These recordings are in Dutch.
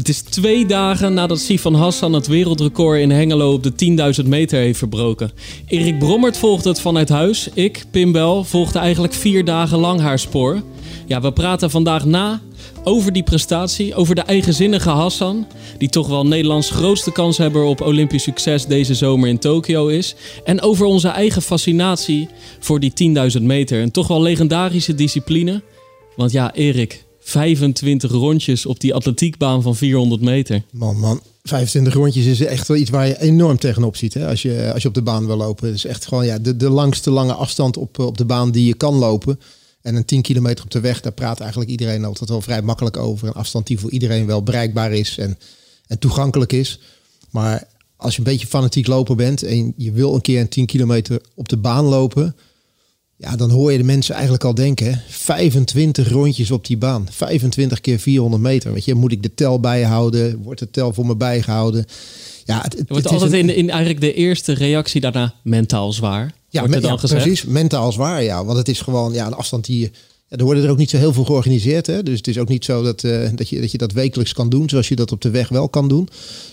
Het is twee dagen nadat Sifan Hassan het wereldrecord in Hengelo op de 10.000 meter heeft verbroken. Erik Brommert volgde het vanuit huis. Ik, Pim Bel, volgde eigenlijk vier dagen lang haar spoor. Ja, we praten vandaag na over die prestatie, over de eigenzinnige Hassan, die toch wel Nederlands grootste kanshebber op Olympisch succes deze zomer in Tokio is. En over onze eigen fascinatie voor die 10.000 meter. Een toch wel legendarische discipline. Want ja, Erik, 25 rondjes op die atletiekbaan van 400 meter. Man, man. 25 rondjes is echt wel iets waar je enorm tegenop ziet. Hè? Als, je, als je op de baan wil lopen. Het is echt gewoon ja, de, de langste lange afstand op, op de baan die je kan lopen. En een 10 kilometer op de weg, daar praat eigenlijk iedereen altijd wel vrij makkelijk over. Een afstand die voor iedereen wel bereikbaar is en, en toegankelijk is. Maar als je een beetje fanatiek loper bent en je wil een keer een 10 kilometer op de baan lopen ja, dan hoor je de mensen eigenlijk al denken, 25 rondjes op die baan. 25 keer 400 meter. Weet je, moet ik de tel bijhouden? Wordt de tel voor me bijgehouden? Ja, het, het wordt altijd in, in eigenlijk de eerste reactie daarna mentaal zwaar. Ja, precies. Mentaal zwaar, ja. Want het is gewoon ja, een afstand die je... Ja, er worden er ook niet zo heel veel georganiseerd. Hè? Dus het is ook niet zo dat, uh, dat, je, dat je dat wekelijks kan doen, zoals je dat op de weg wel kan doen.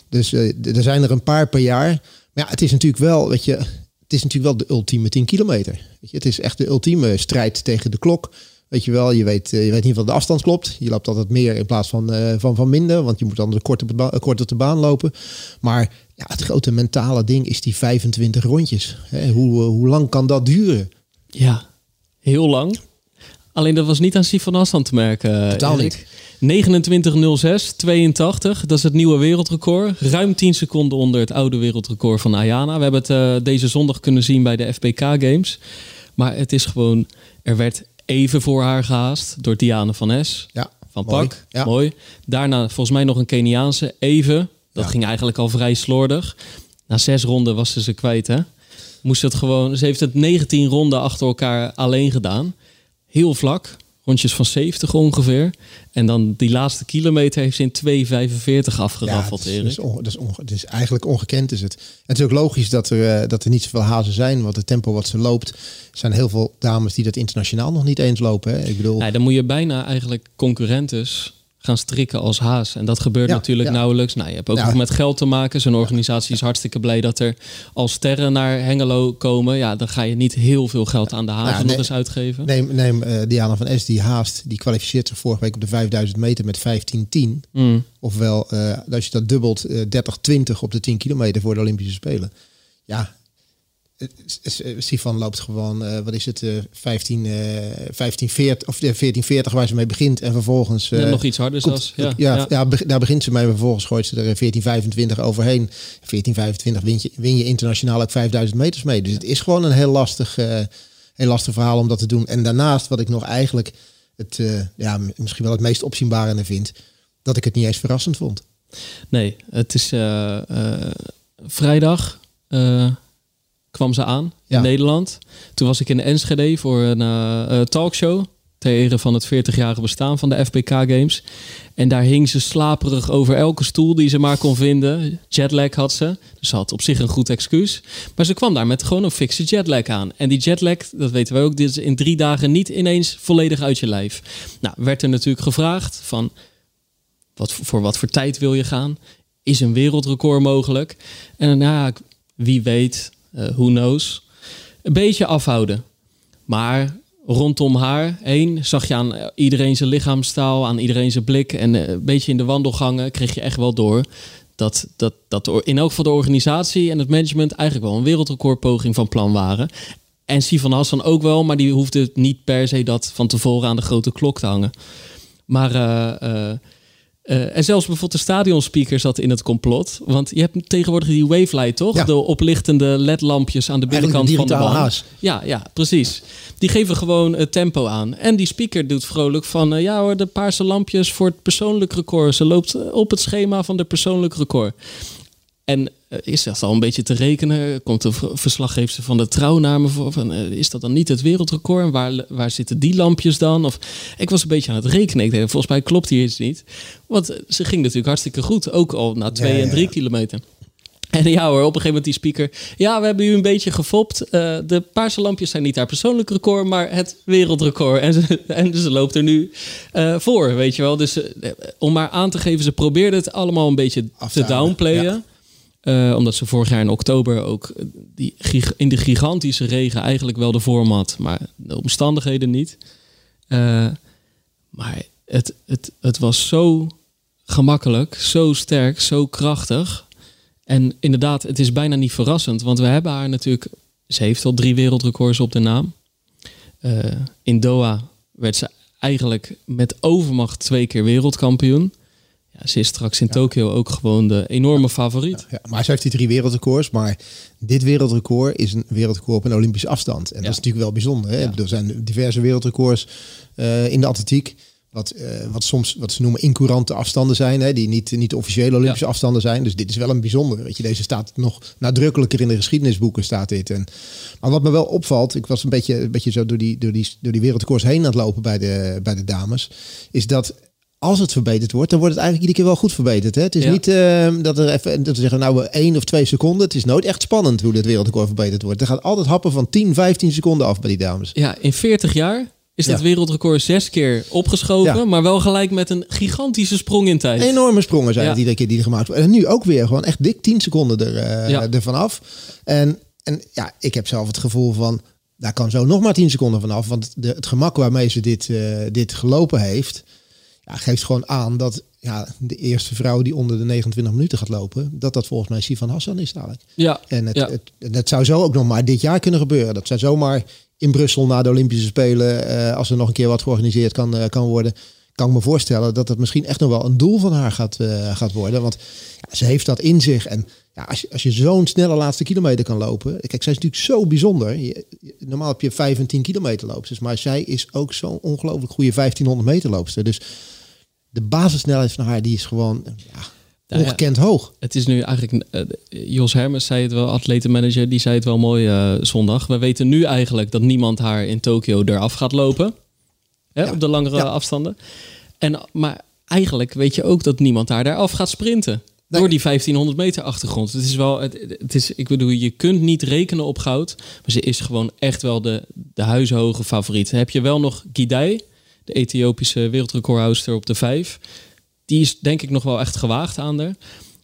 Dus uh, er zijn er een paar per jaar. Maar ja, het is natuurlijk wel, weet je, het is natuurlijk wel de ultieme 10 kilometer. Weet je, het is echt de ultieme strijd tegen de klok. Weet je wel, je weet, eh, je weet niet wat de afstand klopt. Je loopt altijd meer in plaats van, uh, van, van minder. Want je moet dan de de kort op de baan lopen. Maar ja, het grote mentale ding is die 25 rondjes. Hè, hoe, eh, hoe lang kan dat duren? Ja, heel lang. Alleen dat was niet aan Sifan Hassan te merken. Totaal niet. 29.06, 82. Dat is het nieuwe wereldrecord. Ruim 10 seconden onder het oude wereldrecord van Ayana. We hebben het uh, deze zondag kunnen zien bij de FPK Games. Maar het is gewoon... Er werd even voor haar gehaast door Diane van S. Ja, van Pak. Ja. Mooi. Daarna volgens mij nog een Keniaanse. Even. Dat ging eigenlijk al vrij slordig. Na zes ronden was ze ze kwijt, hè? Moest het gewoon... Ze heeft het 19 ronden achter elkaar alleen gedaan. Heel vlak rondjes van 70 ongeveer. En dan die laatste kilometer heeft ze in 2,45 afgeraffeld, ja, dat is, dat, is dat, is eigenlijk ongekend is het. En het is ook logisch dat er, uh, dat er niet zoveel hazen zijn, want het tempo wat ze loopt, zijn heel veel dames die dat internationaal nog niet eens lopen. Hè? Ik bedoel... Ja, dan moet je bijna eigenlijk concurrentes gaan strikken als haas. En dat gebeurt natuurlijk nauwelijks. Nou, je hebt ook nog met geld te maken. Zo'n organisatie is hartstikke blij dat er als sterren naar Hengelo komen. Ja, dan ga je niet heel veel geld aan de haven nou, nog eens uitgeven. Neem, neem uh, Diana van S, die haast, die kwalificeert zich vorige week op de 5000 meter met 15-10. Mm. Ofwel, uh, als je dat dubbelt, uh, eh, 30-20 op de 10 kilometer voor de Olympische Spelen. Ja, Sifan loopt gewoon, uh, wat is het, uh, 15, uh, 15, 40 of 14, 40 waar ze mee begint en vervolgens. Uh, nog iets harder zelfs. Ja, ja, ja. ja, daar begint ze mee, en vervolgens gooit ze er 14, 25 overheen. 14, 25 win je, win je internationaal ook 5000 meters mee. Dus het is gewoon een heel lastig, heel lastig verhaal om dat te doen. En daarnaast, wat ik nog eigenlijk het, ja, misschien wel het meest opzienbare vind, dat ik het niet eens verrassend vond. Nee, het is vrijdag kwam ze aan in Nederland. Toen was ik in Enschede voor een uh, talkshow ter ere van het 40-jarige bestaan van de FPK Games. En daar hing ze slaperig over elke stoel die ze maar kon vinden. Jetlag had ze, dus ze had op zich een goed excuus. Maar ze kwam daar met gewoon een fixe jetlag aan. En die jetlag, dat weten we ook, dit is in drie dagen niet ineens volledig uit je lijf. Nou, werd er natuurlijk gevraagd van, wat, voor wat voor tijd wil je gaan? Is een wereldrecord mogelijk? En nou, wie weet, who knows. Een beetje afhouden. Maar rondom haar heen zag je aan iedereen zijn lichaamstaal, aan iedereen zijn blik. En eh, een beetje in de wandelgangen kreeg je echt wel door dat, dat, dat in elk geval de organisatie en het management eigenlijk wel een wereldrecordpoging van plan waren. En Sivan Hassan ook wel, maar die hoefde niet per se dat van tevoren aan de grote klok te hangen. Maar uh, en zelfs bijvoorbeeld de stadionspeaker zat in het complot. Want je hebt tegenwoordig die wavelight, toch? De oplichtende ledlampjes aan de binnenkant van de baan. Haas. Ja, ja, precies. Die geven gewoon het tempo aan. En die speaker doet vrolijk van... Uh, ja hoor, de paarse lampjes voor het persoonlijk record. Ze loopt op het schema van de persoonlijk record. En eh, is dat al een beetje te rekenen? Komt de verslaggever van de trouw naar me voor? Van, eh, is dat dan niet het wereldrecord? En waar, waar zitten die lampjes dan? Of, ik was een beetje aan het rekenen. Ik dacht, volgens mij klopt hier iets niet. Want ze ging natuurlijk hartstikke goed. Ook al na twee en drie kilometer. En ja hoor, op een gegeven moment die speaker. Ja, we hebben u een beetje gefopt. Uh, de paarse lampjes zijn niet haar persoonlijk record, maar het wereldrecord. En ze, en ze loopt er nu uh, voor, weet je wel. Dus uh, om maar aan te geven, ze probeerde het allemaal een beetje te downplayen. Ja. Omdat ze vorig jaar in oktober ook die, in de gigantische regen eigenlijk wel de vorm had. Maar de omstandigheden niet. maar het, het, het was zo gemakkelijk, zo sterk, zo krachtig en inderdaad, het is bijna niet verrassend, want we hebben haar natuurlijk. Ze heeft al drie wereldrecords op de naam. In Doha werd ze eigenlijk met overmacht twee keer wereldkampioen. Ja, ze is straks in. Tokio ook gewoon de enorme favoriet. Ja, maar ze heeft die drie wereldrecords. Maar dit wereldrecord is een wereldrecord op een Olympische afstand. En dat is natuurlijk wel bijzonder. Hè? Er zijn diverse wereldrecords uh, in de atletiek. Wat, uh, wat soms wat ze noemen incourante afstanden zijn, hè, die niet, niet officiële Olympische afstanden zijn. Dus dit is wel een bijzonder. Weet je, deze staat nog nadrukkelijker in de geschiedenisboeken staat dit. En, maar wat me wel opvalt, ik was een beetje, een beetje zo door die, door die, door die wereldkoers heen aan het lopen bij de, bij de dames, is dat als het verbeterd wordt, dan wordt het eigenlijk iedere keer wel goed verbeterd. Hè? Het is niet uh, dat er even dat we zeggen, nou één of twee seconden. Het is nooit echt spannend hoe dit wereldrecord verbeterd wordt. Er gaat altijd happen van 10, 15 seconden af bij die dames. Ja, in 40 jaar is dat wereldrecord zes keer opgeschoven, maar wel gelijk met een gigantische sprong in tijd. Enorme sprongen zijn het iedere keer die er gemaakt worden. En nu ook weer gewoon echt dik 10 seconden er, uh, ervan af. En, en ja, ik heb zelf het gevoel van, daar kan zo nog maar 10 seconden vanaf. Want de, het gemak waarmee ze dit, uh, dit gelopen heeft, ja, geeft gewoon aan dat ja, de eerste vrouw die onder de 29 minuten gaat lopen, dat dat volgens mij Sivan Hassan is dadelijk. Ja. En het, ja. Het, het, zou zo ook nog maar dit jaar kunnen gebeuren. Dat zou zomaar in Brussel na de Olympische Spelen, uh, als er nog een keer wat georganiseerd kan, uh, kan worden, kan ik me voorstellen dat het misschien echt nog wel een doel van haar gaat, uh, gaat worden. Want ja, ze heeft dat in zich. En ja, als je, als je zo'n snelle laatste kilometer kan lopen. Kijk, zij is natuurlijk zo bijzonder. Je, je, normaal heb je 5 en 10 kilometer loopsters. Maar zij is ook zo'n ongelooflijk goede 1500 meter loopster. Dus de basissnelheid van haar die is gewoon ja, Nou ongekend hoog. Het is nu eigenlijk, uh, Jos Hermes zei het wel, atletenmanager, die zei het wel mooi uh, zondag. We weten nu eigenlijk dat niemand haar in Tokio eraf gaat lopen. Hè, Ja. Op de langere Ja. afstanden. En, maar eigenlijk weet je ook dat niemand daar eraf gaat sprinten. Nee. Door die 1500 meter achtergrond. Het is wel, het, het is, ik bedoel, je kunt niet rekenen op goud. Maar ze is gewoon echt wel de, de huishoge favoriet. Dan heb je wel nog Gidei, de Ethiopische wereldrecordhouster op de vijf. Die is denk ik nog wel echt gewaagd aan haar.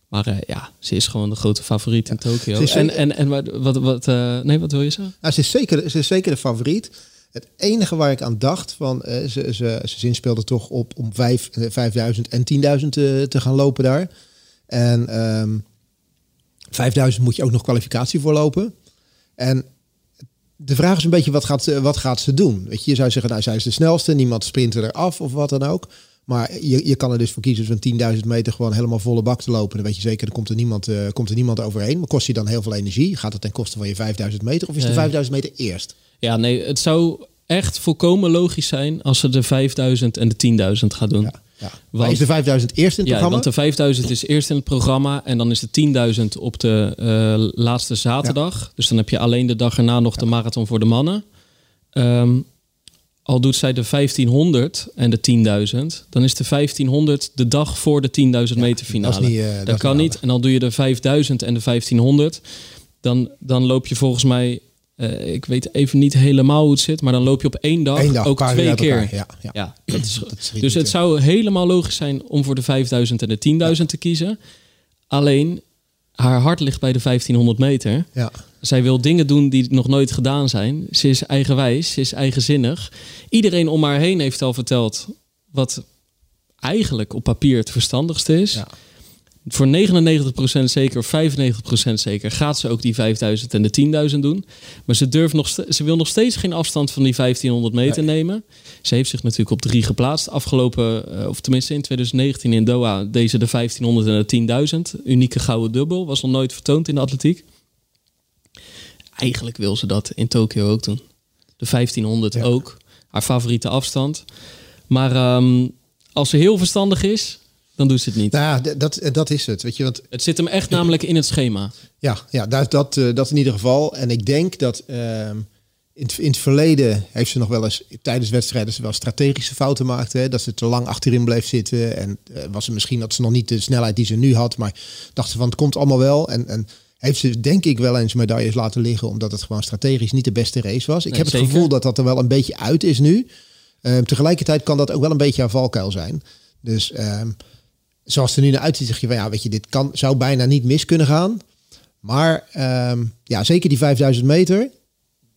Maar eh, ja, ze is gewoon de grote favoriet in Tokio. En, en, en wat, wat, eh, nee, wat wil je zeggen? Nou, ze, is zeker, ze is zeker de favoriet. Het enige waar ik aan dacht, van, eh, ze, ze, ze zinspeelde toch op om vijf, eh, 5000 en 10.000 te, te gaan lopen daar. En ehm 5000 moet je ook nog kwalificatie voor lopen. En de vraag is een beetje, wat gaat, ze- wat gaat ze doen? Weet je, je zou zeggen, nou, zij is de snelste, niemand sprint er af of wat dan ook. Maar je, je kan er dus voor kiezen van 10.000 meter gewoon helemaal volle bak te lopen. Dan weet je zeker, er komt er niemand, eh, komt er niemand overheen. Maar kost je dan heel veel energie? Gaat het ten koste van je 5000 meter? Of is de Nee. 5000 meter eerst? Ja, nee, het zou echt volkomen logisch zijn als ze de 5000 en de 10.000 gaat doen. Ja, ja. Want- is de 5000 eerst in het Ja, programma? want de 5000 is eerst in het programma en dan is de 10.000 op de eh, laatste zaterdag. Dus dan heb je alleen de dag erna nog de marathon voor de mannen. Ehm, al doet zij de 1500 en de 10.000, dan is de 1500 de dag voor de 10.000 meter finale. dat niet, eh, dat kan niet niet. En dan doe je de 5000 en de 1500. Dan, dan loop je volgens mij, eh, ik weet even niet helemaal hoe het zit, maar dan loop je op één dag, Eén dag, ook twee keer. elkaar. Ja, ja. Ja, dat is, Dat is dus het zou helemaal logisch zijn om voor de 5000 en de 10.000 te kiezen. Alleen, haar hart ligt bij de 1500 meter. Ja. Zij wil dingen doen die nog nooit gedaan zijn. Ze is eigenwijs, ze is eigenzinnig. Iedereen om haar heen heeft al verteld wat eigenlijk op papier het verstandigste is. Ja. Voor 99% zeker, of 95% zeker, gaat ze ook die 5000 en de 10.000 doen. Maar ze, durft nog ze wil nog steeds geen afstand van die 1500 meter nemen. Ze heeft zich natuurlijk op drie geplaatst. Afgelopen, eh, of tenminste in 2019 in Doha, deze de 1500 en de 10.000. Unieke gouden dubbel, was nog nooit vertoond in de atletiek. Eigenlijk wil ze dat in Tokio ook doen. De 1500 ook. Haar favoriete afstand. Maar ehm, als ze heel verstandig is, dan doet ze het niet. Nou ja, dat, dat is het. Weet je, want, het zit hem echt namelijk in het schema. Ja, ja dat, dat, dat in ieder geval. En ik denk dat ehm, in, het, in het verleden heeft ze nog wel eens tijdens wedstrijden ze wel strategische fouten maakte. Hè, dat ze te lang achterin bleef zitten. En was het misschien dat ze nog niet de snelheid die ze nu had. Maar dacht ze van het komt allemaal wel. En, en heeft ze denk ik wel eens medailles laten liggen. Omdat het gewoon strategisch niet de beste race was. Ik heb het gevoel dat dat er wel een beetje uit is nu. Ehm, tegelijkertijd kan dat ook wel een beetje haar valkuil zijn. Dus ehm, zoals het er nu naar uitziet, zeg je van ja, weet je, dit kan, zou bijna niet mis kunnen gaan. Maar um, ja, zeker die 5000 meter.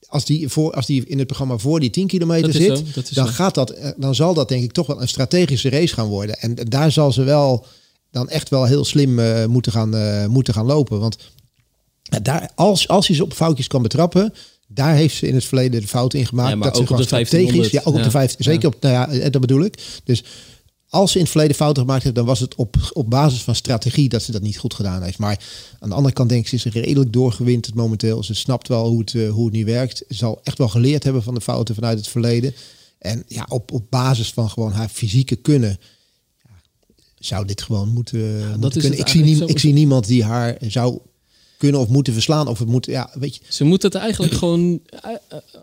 Als die, voor, als die in het programma voor die 10 kilometer zit, dan, gaat dat, eh, dan zal dat denk ik toch wel een strategische race gaan worden. En daar zal ze wel dan echt wel heel slim uh, moeten, gaan, uh, moeten gaan lopen. Want daar, als, als hij ze op foutjes kan betrappen, daar heeft ze in het verleden de fout in gemaakt. Ja, dat ze gewoon strategisch, ja, ook op de 15, zeker op, nou ja, dat bedoel ik. Dus als ze in het verleden fouten gemaakt heeft, dan was het op, op basis van strategie dat ze dat niet goed gedaan heeft. Maar aan de andere kant denk ik, ze is redelijk doorgewinterd momenteel. Ze snapt wel hoe het, uh, hoe het niet werkt. Ze zal echt wel geleerd hebben van de fouten vanuit het verleden. En ja, op, op basis van gewoon haar fysieke kunnen, zou dit gewoon moeten, ja, moeten kunnen. Ik zie, nie, ik zie niemand die haar zou kunnen of moeten verslaan. Of het moet, ja, weet je. Ze moet het eigenlijk gewoon, eh,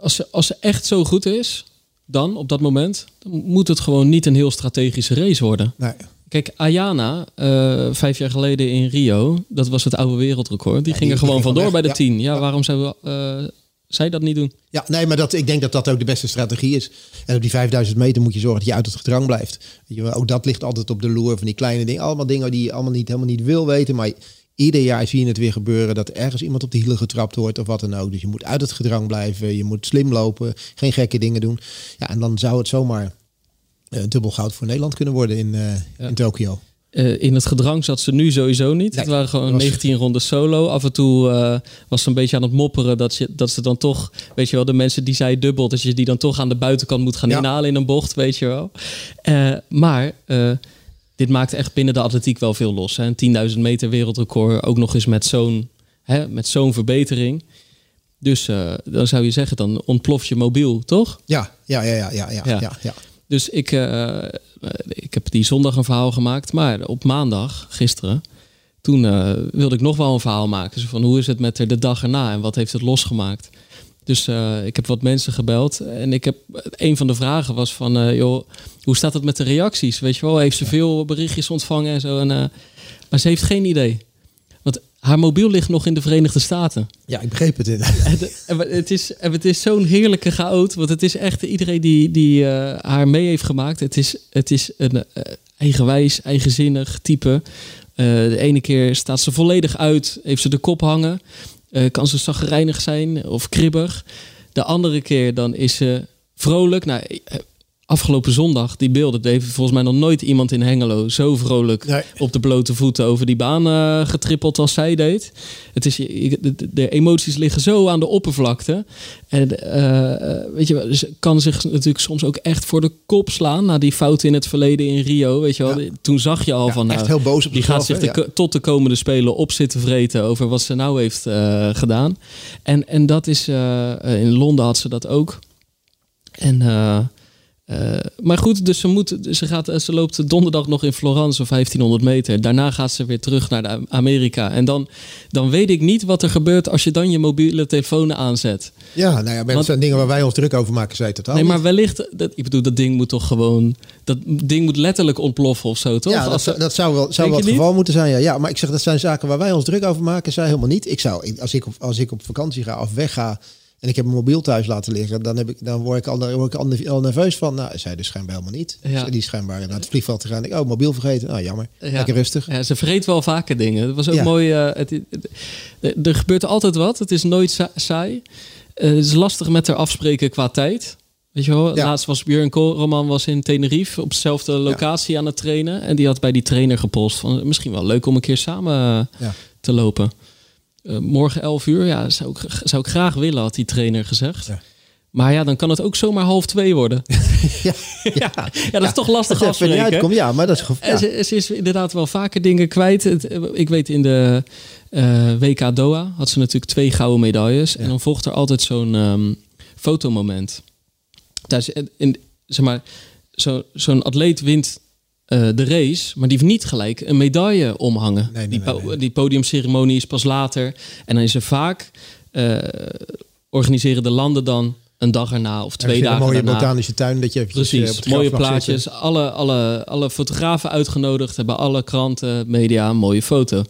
als ze, als ze echt zo goed is, dan op dat moment, dan moet het gewoon niet een heel strategische race worden. Nee. Kijk, Ayana, uh, vijf jaar geleden in Rio, dat was het oude wereldrecord. Die ja, ging er gewoon vandoor bij de ja. tien. Ja, waarom zou uh, zij dat niet doen? Ja, nee, maar dat, ik denk dat dat ook de beste strategie is. En op die 5000 meter moet je zorgen dat je uit het gedrang blijft. Ook dat ligt altijd op de loer van die kleine dingen. Allemaal dingen die je allemaal niet, helemaal niet wil weten. Maar ieder jaar zie je het weer gebeuren dat ergens iemand op de hielen getrapt wordt of wat dan ook. Dus je moet uit het gedrang blijven, je moet slim lopen, geen gekke dingen doen. Ja, en dan zou het zomaar uh, dubbel goud voor Nederland kunnen worden in, uh, ja. in Tokio. Uh, in het gedrang zat ze nu sowieso niet. Nee, het waren gewoon 19 ronden solo. Af en toe uh, was ze een beetje aan het mopperen dat, je, dat ze dan toch, weet je wel, de mensen die zij dubbelt, dat je die dan toch aan de buitenkant moet gaan ja. inhalen in een bocht, weet je wel. Uh, maar dit maakt echt binnen de atletiek wel veel los. Hè? Een 10.000 meter wereldrecord, ook nog eens met zo'n, met zo'n verbetering. Dus uh, dan zou je zeggen, dan ontploft je mobiel, toch? Ja, ja, ja, ja, ja, ja. ja. ja, ja. Dus ik, uh, ik heb die zondag een verhaal gemaakt, maar op maandag, gisteren, toen uh, wilde ik nog wel een verhaal maken. Dus van hoe is het met de dag erna en wat heeft het losgemaakt? Dus uh, ik heb wat mensen gebeld. En ik heb, een van de vragen was van, uh, joh, hoe staat het met de reacties? Weet je wel, heeft ze veel berichtjes ontvangen en zo. En, uh, maar ze heeft geen idee. Want haar mobiel ligt nog in de Verenigde Staten. Ja, ik begreep het. en, en het is, het is zo'n heerlijke chaot. Want het is echt iedereen die, die haar mee heeft gemaakt. Het is, het is een eigenwijs, eigenzinnig type. de ene keer staat ze volledig uit, heeft ze de kop hangen. Uh, kan ze zagrijnig zijn of kribbig. De andere keer dan is ze vrolijk. Nou, eh, afgelopen zondag, die beelden, dat heeft volgens mij nog nooit iemand in Hengelo zo vrolijk nee. op de blote voeten over die baan uh, getrippeld als zij deed. Het is, de, de, emoties liggen zo aan de oppervlakte. En uh, weet je ze kan zich natuurlijk soms ook echt voor de kop slaan na die fouten in het verleden in Rio. Weet je wel, ja. toen zag je al ja, van, nou, heel boos op die gaat zich de, tot de komende spelen op zitten vreten over wat ze nou heeft uh, gedaan. En, en dat is, in Londen had ze dat ook. En uh, maar goed, dus ze, moet, ze, gaat, ze loopt donderdag nog in Florence of 1500 meter. Daarna gaat ze weer terug naar Amerika. En dan, dan weet ik niet wat er gebeurt als je dan je mobiele telefoon aanzet. Ja, nou ja, dat zijn dingen waar wij ons druk over maken, zei totaal. Nee, maar wellicht, dat, ik bedoel, dat ding moet toch gewoon. Dat ding moet letterlijk ontploffen of zo, toch? Ja, dat, zou wel, zou wel het geval niet? moeten zijn. Ja. ja, maar ik zeg, dat zijn zaken waar wij ons druk over maken. Zij helemaal niet. Ik zou, als ik op, als ik op vakantie ga of wegga en ik heb mijn mobiel thuis laten liggen, dan, heb ik, dan word ik al, word ik al, nerveus van. Nou, zij dus schijnbaar helemaal niet. Ja. Die schijnbaar naar het vliegveld te gaan. Ik, oh, mobiel vergeten. Nou, jammer. Ja. Lekker rustig. Ja, ze vergeet wel vaker dingen. Dat was ook ja. mooi. Uh, het, er gebeurt altijd wat. Het is nooit saai. Uh, het is lastig met haar afspreken qua tijd. Weet je wel, ja. laatst was Björn Roman was in Tenerife op dezelfde locatie aan het trainen. En die had bij die trainer gepost van misschien wel leuk om een keer samen te lopen. Uh, morgen 11 uur, ja, zou ik, zou ik graag willen, had die trainer gezegd. Ja. Maar ja, dan kan het ook zomaar half twee worden. ja, ja. ja, dat is toch lastig als afspreken. Ja, maar dat is ja. Ze, ze, is inderdaad wel vaker dingen kwijt. Het, ik weet in de uh, WK Doha had ze natuurlijk twee gouden medailles. En dan volgt er altijd zo'n um, fotomoment. Daar is, in, zeg maar, zo'n zo atleet wint de race, maar die heeft niet gelijk een medaille omhangen. Nee, die, nee, die podiumceremonie is pas later. En dan is er vaak, eh, organiseren de landen dan een dag erna of twee dagen een mooie daarna. botanische tuin dat je eventjes, eh, Precies, op mooie plaatjes. zitten. Alle, alle, alle fotografen uitgenodigd, hebben alle kranten, media een mooie foto.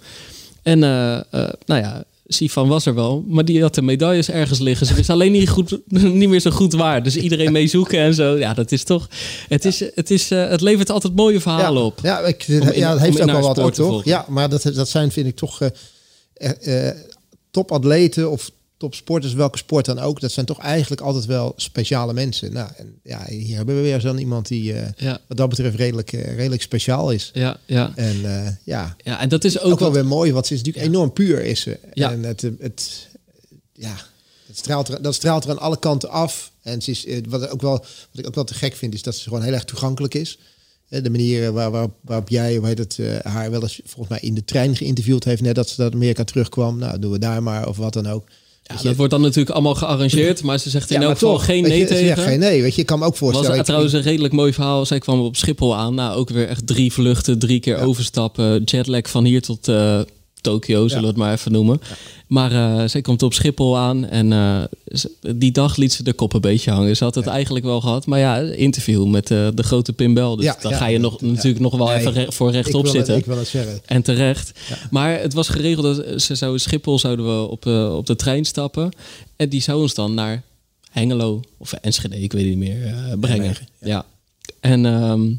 En eh, eh, nou ja, Sifan was er wel, maar die had de medailles ergens liggen. Ze wist alleen niet, goed, niet meer zo goed waar. Dus iedereen mee zoeken en zo. Ja, dat is toch. Het, is, het, is, eh, het levert altijd mooie verhalen ja, op. Ja, ik, in- ja, om heeft ook wel wat ook, toch? Ja, maar dat, dat zijn vind ik toch eh, eh, topatleten of topsporters, welke sport dan ook. Dat zijn toch eigenlijk altijd wel speciale mensen. Nou, en ja, hier hebben we weer zo'n iemand die eh, Ja, wat dat betreft redelijk, eh, redelijk speciaal is. ja, ja. En eh, ja, ja, en dat is ook, ook, wel wat- weer mooi, want ze is natuurlijk enorm puur is ze. Ja. En het, het, ja, het straalt er, dat straalt er aan alle kanten af. En ze is, wat, ook wel, wat ik ook wel te gek vind, is dat ze gewoon heel erg toegankelijk is. De manier waar, waar, waarop jij hoe heet het, haar wel eens volgens mij in de trein geïnterviewd heeft, net dat ze uit Amerika terugkwam. Nou, doen we daar maar, of wat dan ook. Ja, je, dat wordt dan natuurlijk allemaal gearrangeerd, maar ze zegt in ja, elk geval toch, geen nee je, tegen. zegt geen nee, weet je, ik kan me ook was voorstellen. ik- trouwens een redelijk mooi verhaal. Zij kwam op Schiphol aan. Nou, ook weer echt drie vluchten, drie keer Ja. overstappen. Jetlag van hier tot eh Tokio, zullen we het maar even noemen. Maar eh, zij komt op Schiphol aan en eh, die dag liet ze de kop een beetje hangen. Ze had het eigenlijk wel gehad. Maar ja, interview met eh, de grote Pim Bel. Dus ja. ga je nog, natuurlijk nog wel even re- voor ik rechtop wil het- zitten. Ik wil het zeggen. En terecht. Maar het was geregeld dat ze zou Schiphol zouden we op, op de trein stappen. En die zou ons dan naar Hengelo of Enschede, ik weet het niet meer, brengen. Ja. En ehm,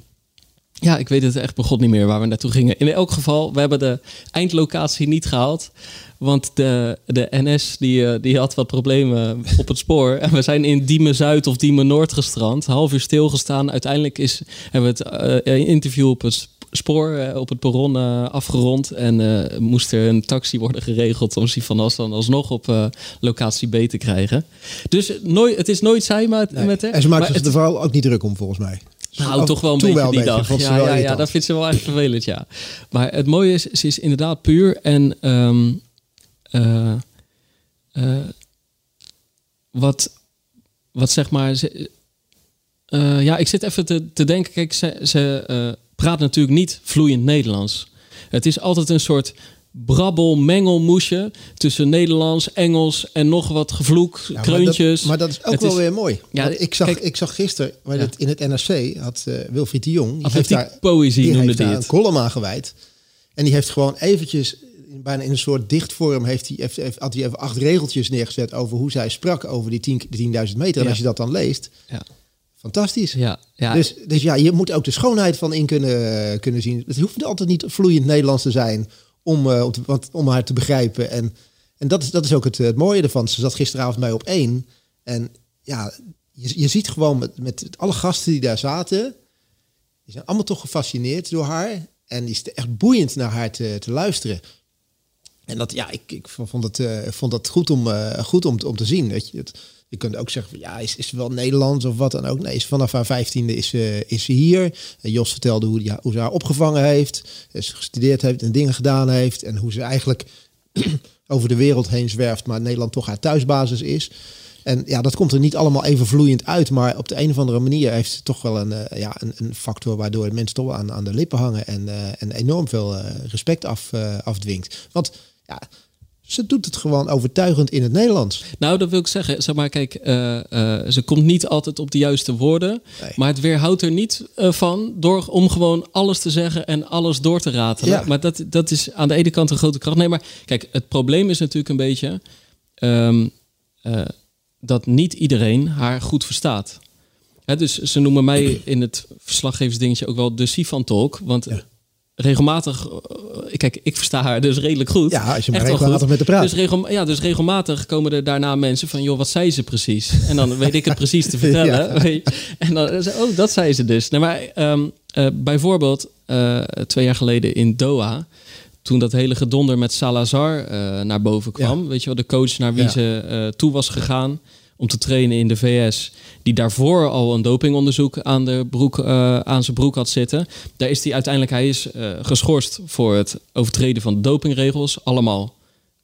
ja, ik weet het echt begon niet meer waar we naartoe gingen. In elk geval, we hebben de eindlocatie niet gehaald. Want de, de NS die, eh, die had wat problemen op het spoor. En we zijn in Diemen Zuid of Diemen Noord gestrand. Half uur stilgestaan. Uiteindelijk is, hebben we het eh, interview op het sp- spoor, eh, op het perron afgerond. En moest er een taxi worden geregeld om Sifan dan alsnog op locatie B te krijgen. Dus nooit, het is nooit zij Nee. met. En ze maakt Maar zich er vooral ook niet druk om, volgens mij. Nou, toch wel een beetje die dag. Ja, ja, ja, dat vindt ze wel echt vervelend, ja. Maar het mooie is, ze is inderdaad puur en ehm, eh, eh, wat, wat zeg maar. Ze, eh, ja, ik zit even te, te denken. Kijk, ze, ze praat natuurlijk niet vloeiend Nederlands. Het is altijd een soort brabbel, mengelmoesje tussen Nederlands, Engels en nog wat gevloek, Ja, maar kreuntjes. Dat, maar dat is ook Het wel is- weer mooi. Ja, ik, zag, kijk- ik zag gisteren, Ja. in het NRC had eh, Wilfried de Jong. Die heeft daar, poëzie die noemde heeft daar een column aan gewijd. En die heeft gewoon eventjes, bijna in een soort dichtvorm, heeft hij, heeft, heeft- had hij even acht regeltjes neergezet over hoe zij sprak over die 10 de 10.000 meter. En als je dat dan leest, Ja, fantastisch. ja, ja. Dus, dus ja, je moet ook de schoonheid van in kunnen, kunnen zien. Het hoeft altijd niet vloeiend Nederlands te zijn om, eh, om, om haar te begrijpen. En, en dat, is, dat is ook het, het mooie ervan. Ze zat gisteravond bij op één. En ja, je, je ziet gewoon met, met alle gasten die daar zaten... die zijn allemaal toch gefascineerd door haar. En die is echt boeiend naar haar te, te luisteren. En dat, ja, ik, ik vond het, eh, vond dat goed om, eh, goed om, om te zien. Weet je. Het, je kunt ook zeggen, ja, is, is wel Nederlands of wat dan ook. Nee, is vanaf haar vijftiende is, ze is ze hier. En Jos vertelde hoe, ja, hoe ze haar opgevangen heeft. eh, Ze gestudeerd heeft en dingen gedaan heeft. En hoe ze eigenlijk over de wereld heen zwerft, maar Nederland toch haar thuisbasis is. En ja, dat komt er niet allemaal even vloeiend uit. Maar op de een of andere manier heeft ze toch wel een, eh, ja, een, een factor waardoor mensen toch aan, aan de lippen hangen. En, eh, en enorm veel respect af, afdwingt. Want ja, ze doet het gewoon overtuigend in het Nederlands. Nou, dat wil ik zeggen. Zeg maar, kijk, eh, eh, ze komt niet altijd op de juiste woorden. Nee. Maar het weerhoudt er niet eh, van door om gewoon alles te zeggen en alles door te ratelen. Ja. Maar dat, dat is aan de ene kant een grote kracht. Nee, maar kijk, het probleem is natuurlijk een beetje ehm, eh, dat niet iedereen haar goed verstaat. Hè, dus ze noemen mij in het verslaggeversdingetje ook wel de Sifan Talk. Want Ja. Regelmatig, eh, kijk, ik versta haar dus redelijk goed. Ja, als je maar Echt regelmatig met haar praat. Dus, regel, ja, dus regelmatig komen er daarna mensen van... joh, wat zei ze precies? En dan weet ik het precies te vertellen. Ja. weet je. En dan oh, dat zei ze dus. Nee, maar ehm, eh, bijvoorbeeld eh, twee jaar geleden in Doha... toen dat hele gedonder met Salazar eh, naar boven kwam... weet je wel, de coach naar wie Ja. ze eh, toe was gegaan... om te trainen in de VS... die daarvoor al een dopingonderzoek aan, de broek, eh, aan zijn broek had zitten... daar is hij uiteindelijk hij is, eh, geschorst voor het overtreden van dopingregels. Allemaal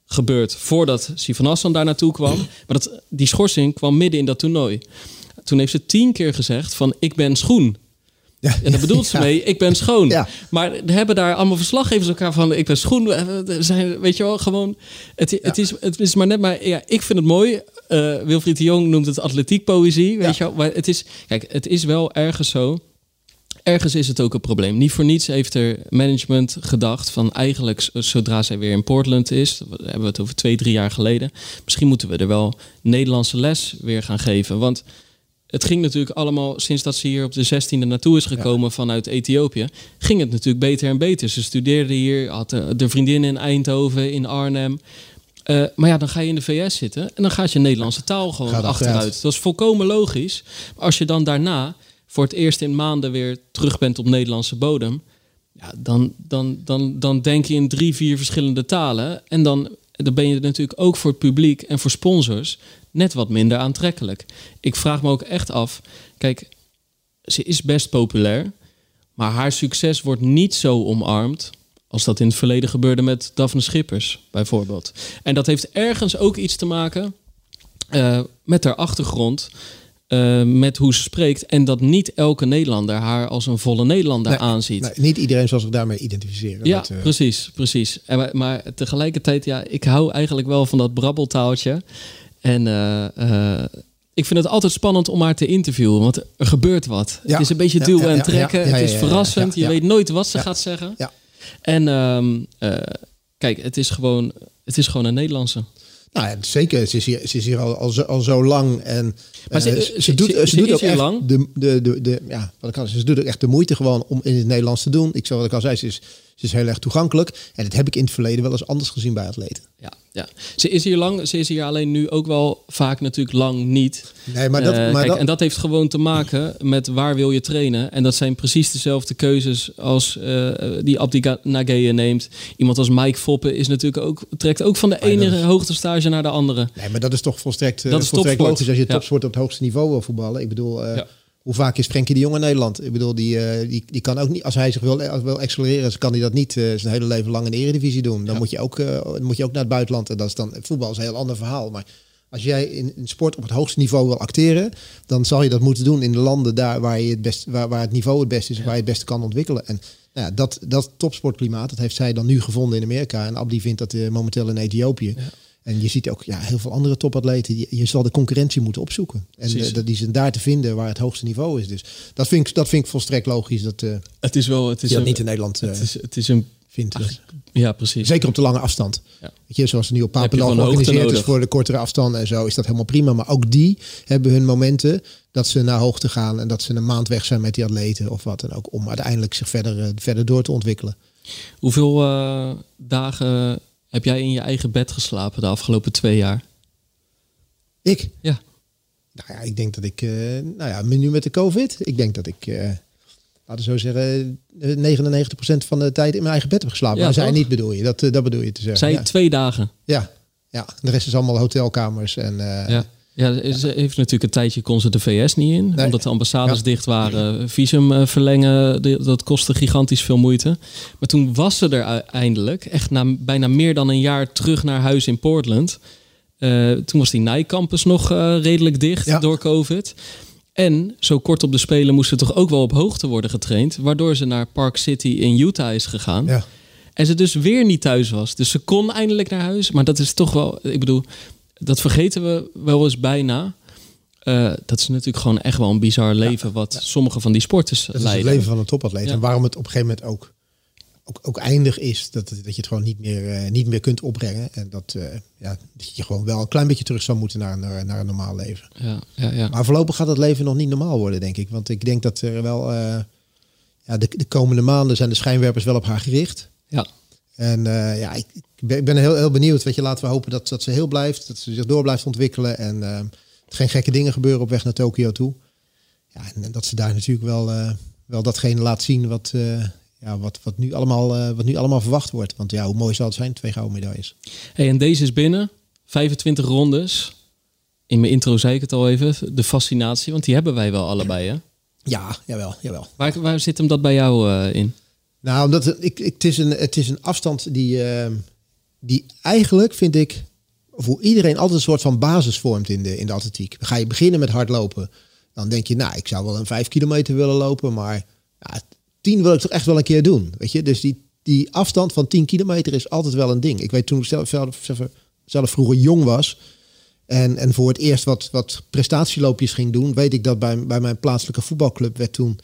gebeurd voordat Sivan Hassan daar naartoe kwam. Maar dat, die schorsing kwam midden in dat toernooi. Toen heeft ze tien keer gezegd van ik ben schoen. Ja, en daar bedoelt ze mee, ik ben schoon. Ja. Maar hebben daar allemaal verslaggevers elkaar van, ik ben schoon. Zijn, weet je wel, gewoon, het, het, is, het is maar net maar, ja, ik vind het mooi. Uh, Wilfried de Jong noemt het atletiek poëzie, weet je wel. Maar het is, kijk, het is wel ergens zo ergens is het ook een probleem. Niet voor niets heeft er management gedacht van eigenlijk zodra zij weer in Portland is, hebben we het over twee, drie jaar geleden, misschien moeten we er wel Nederlandse les weer gaan geven. Want het ging natuurlijk allemaal, sinds dat ze hier op de 16e naartoe is gekomen vanuit Ethiopië, ging het natuurlijk beter en beter. Ze studeerde hier, had de, vriendin in Eindhoven, in Arnhem. Uh, maar ja, dan ga je in de VS zitten en dan gaat je Nederlandse taal gewoon achteruit. Dat is volkomen logisch. Maar als je dan daarna voor het eerst in maanden weer terug bent op Nederlandse bodem, ja, dan, dan, dan, dan denk je in drie, vier verschillende talen. En dan, dan ben je natuurlijk ook voor het publiek en voor sponsors net wat minder aantrekkelijk. Ik vraag me ook echt af, kijk, ze is best populair, maar haar succes wordt niet zo omarmd als dat in het verleden gebeurde met Daphne Schippers, bijvoorbeeld. En dat heeft ergens ook iets te maken uh, met haar achtergrond. Uh, met hoe ze spreekt. En dat niet elke Nederlander haar als een volle Nederlander aanziet. Nee, niet iedereen zal zich daarmee identificeren. Ja, uh... precies, precies. En, maar, maar, tegelijkertijd, ja, ik hou eigenlijk wel van dat brabbeltaaltje. En uh, ik vind het altijd spannend om haar te interviewen, want er gebeurt wat. Ja, het is een beetje duwen en trekken. het is verrassend. Je weet nooit wat ze gaat zeggen. En um, kijk, het is, gewoon, het is gewoon een Nederlandse. Nou ja, zeker. Ze is hier, ze is hier al, al, zo, al zo lang. En, maar ze, uh, ze, ze, doet, ze, ze doet ook echt lang. De, de, de, de, ja, wat ik al, ze doet ook echt de moeite gewoon om in het Nederlands te doen. Ik zou wat ik al zei, ze is, ze is heel erg toegankelijk. En dat heb ik in het verleden wel eens anders gezien bij atleten. Ja, ja. Ze is hier lang, ze is hier alleen nu ook wel vaak natuurlijk lang niet. Nee, maar dat, uh, maar kijk, dat... En dat heeft gewoon te maken met waar wil je trainen. En dat zijn precies dezelfde keuzes als uh, die Abdi Nageye neemt. Iemand als Mike Foppen is natuurlijk ook, trekt ook van de ene is... hoogtestage naar de andere. Nee, maar dat is toch volstrekt, dat is volstrekt logisch als je topsport ja. op het hoogste niveau wil voetballen. Ik bedoel... Uh, ja. Hoe vaak is Frenkie de Jong in Nederland? Ik bedoel, die, uh, die, die kan ook niet, als hij zich wil, wil accelereren, kan hij dat niet uh, zijn hele leven lang in de Eredivisie doen. Dan, ja. moet je ook, uh, moet je ook naar het buitenland. En dat is dan, voetbal is een heel ander verhaal. Maar als jij in, in sport op het hoogste niveau wil acteren, dan zal je dat moeten doen in de landen daar waar, je het, best, waar, waar het niveau het beste is, ja. waar je het beste kan ontwikkelen. En nou ja, dat, dat topsportklimaat, dat heeft zij dan nu gevonden in Amerika. En Abdi vindt dat momenteel in Ethiopië. Ja. En je ziet ook ja, heel veel andere topatleten. Je, je zal de concurrentie moeten opzoeken. En uh, die zijn daar te vinden waar het hoogste niveau is. Dus dat vind ik, dat vind ik volstrekt logisch. Dat, uh, het is wel. Het is een, niet in Nederland. Uh, het, is, het is een. Vindt. Ach, ja, precies. Zeker op de lange afstand. Ja. Weet je, zoals nu op Papendal georganiseerd is voor de kortere afstand en zo, is dat helemaal prima. Maar ook die hebben hun momenten dat ze naar hoogte gaan en dat ze een maand weg zijn met die atleten of wat dan ook. Om uiteindelijk zich verder, verder door te ontwikkelen. Hoeveel dagen heb jij in je eigen bed geslapen de afgelopen twee jaar? Ik? Ja. Nou ja, ik denk dat ik, uh, nou ja, nu met de COVID, ik denk dat ik, uh, laten we zo zeggen, 99% van de tijd in mijn eigen bed heb geslapen. Ja, maar zij niet bedoel je, dat, dat bedoel je te zeggen. Zij ja. twee dagen? Ja, ja, de rest is allemaal hotelkamers en... ja. Ja, ze heeft natuurlijk een tijdje kon ze de VS niet in, nee. omdat de ambassades ja. dicht waren. Visum uh, verlengen, dat kostte gigantisch veel moeite. Maar toen was ze er eindelijk, echt na bijna meer dan een jaar terug naar huis in Portland. Uh, toen was die Nike campus nog uh, redelijk dicht ja. door COVID. En zo kort op de Spelen moest ze toch ook wel op hoogte worden getraind, waardoor ze naar Park City in Utah is gegaan. Ja. En ze dus weer niet thuis was. Dus ze kon eindelijk naar huis. Maar dat is toch wel, ik bedoel, dat vergeten we wel eens bijna. Uh, dat is natuurlijk gewoon echt wel een bizar leven ja, wat ja. sommige van die sporters dat leiden. is het leven van een topatleet. Ja. En waarom het op een gegeven moment ook, ook, ook eindig is. Dat, dat je het gewoon niet meer, uh, niet meer kunt opbrengen. En dat, uh, ja, dat je gewoon wel een klein beetje terug zou moeten naar, naar, naar een normaal leven. Ja, ja, ja. Maar voorlopig gaat het leven nog niet normaal worden, denk ik. Want ik denk dat er wel... ja, de, de komende maanden zijn de schijnwerpers wel op haar gericht. Ja. En ja, ik, ik ben heel, heel benieuwd. Weet je, laten we hopen dat, dat ze heel blijft. Dat ze zich door blijft ontwikkelen. En uh, geen gekke dingen gebeuren op weg naar Tokio toe. Ja, en, en dat ze daar natuurlijk wel, uh, wel datgene laat zien wat, uh, ja, wat, wat, nu allemaal, wat nu allemaal verwacht wordt. Want ja, hoe mooi zal het zijn? Twee gouden medailles. Hey, en deze is binnen. 25 rondes. In mijn intro zei ik het al even. De fascinatie, want die hebben wij wel allebei, hè? Ja, jawel, jawel. Waar, waar zit hem dat bij jou in? Nou, omdat het, ik, ik, het, is een, het is een afstand die, die eigenlijk, vind ik, voor iedereen altijd een soort van basis vormt in de, in de atletiek. Ga je beginnen met hardlopen. Dan denk je, nou, ik zou wel een vijf kilometer willen lopen, maar 10 wil ik toch echt wel een keer doen. Weet je, dus die, die afstand van 10 kilometer is altijd wel een ding. Ik weet toen ik zelf, zelf, zelf vroeger jong was. En, en voor het eerst wat, wat prestatieloopjes ging doen, weet ik dat bij, bij mijn plaatselijke voetbalclub werd toen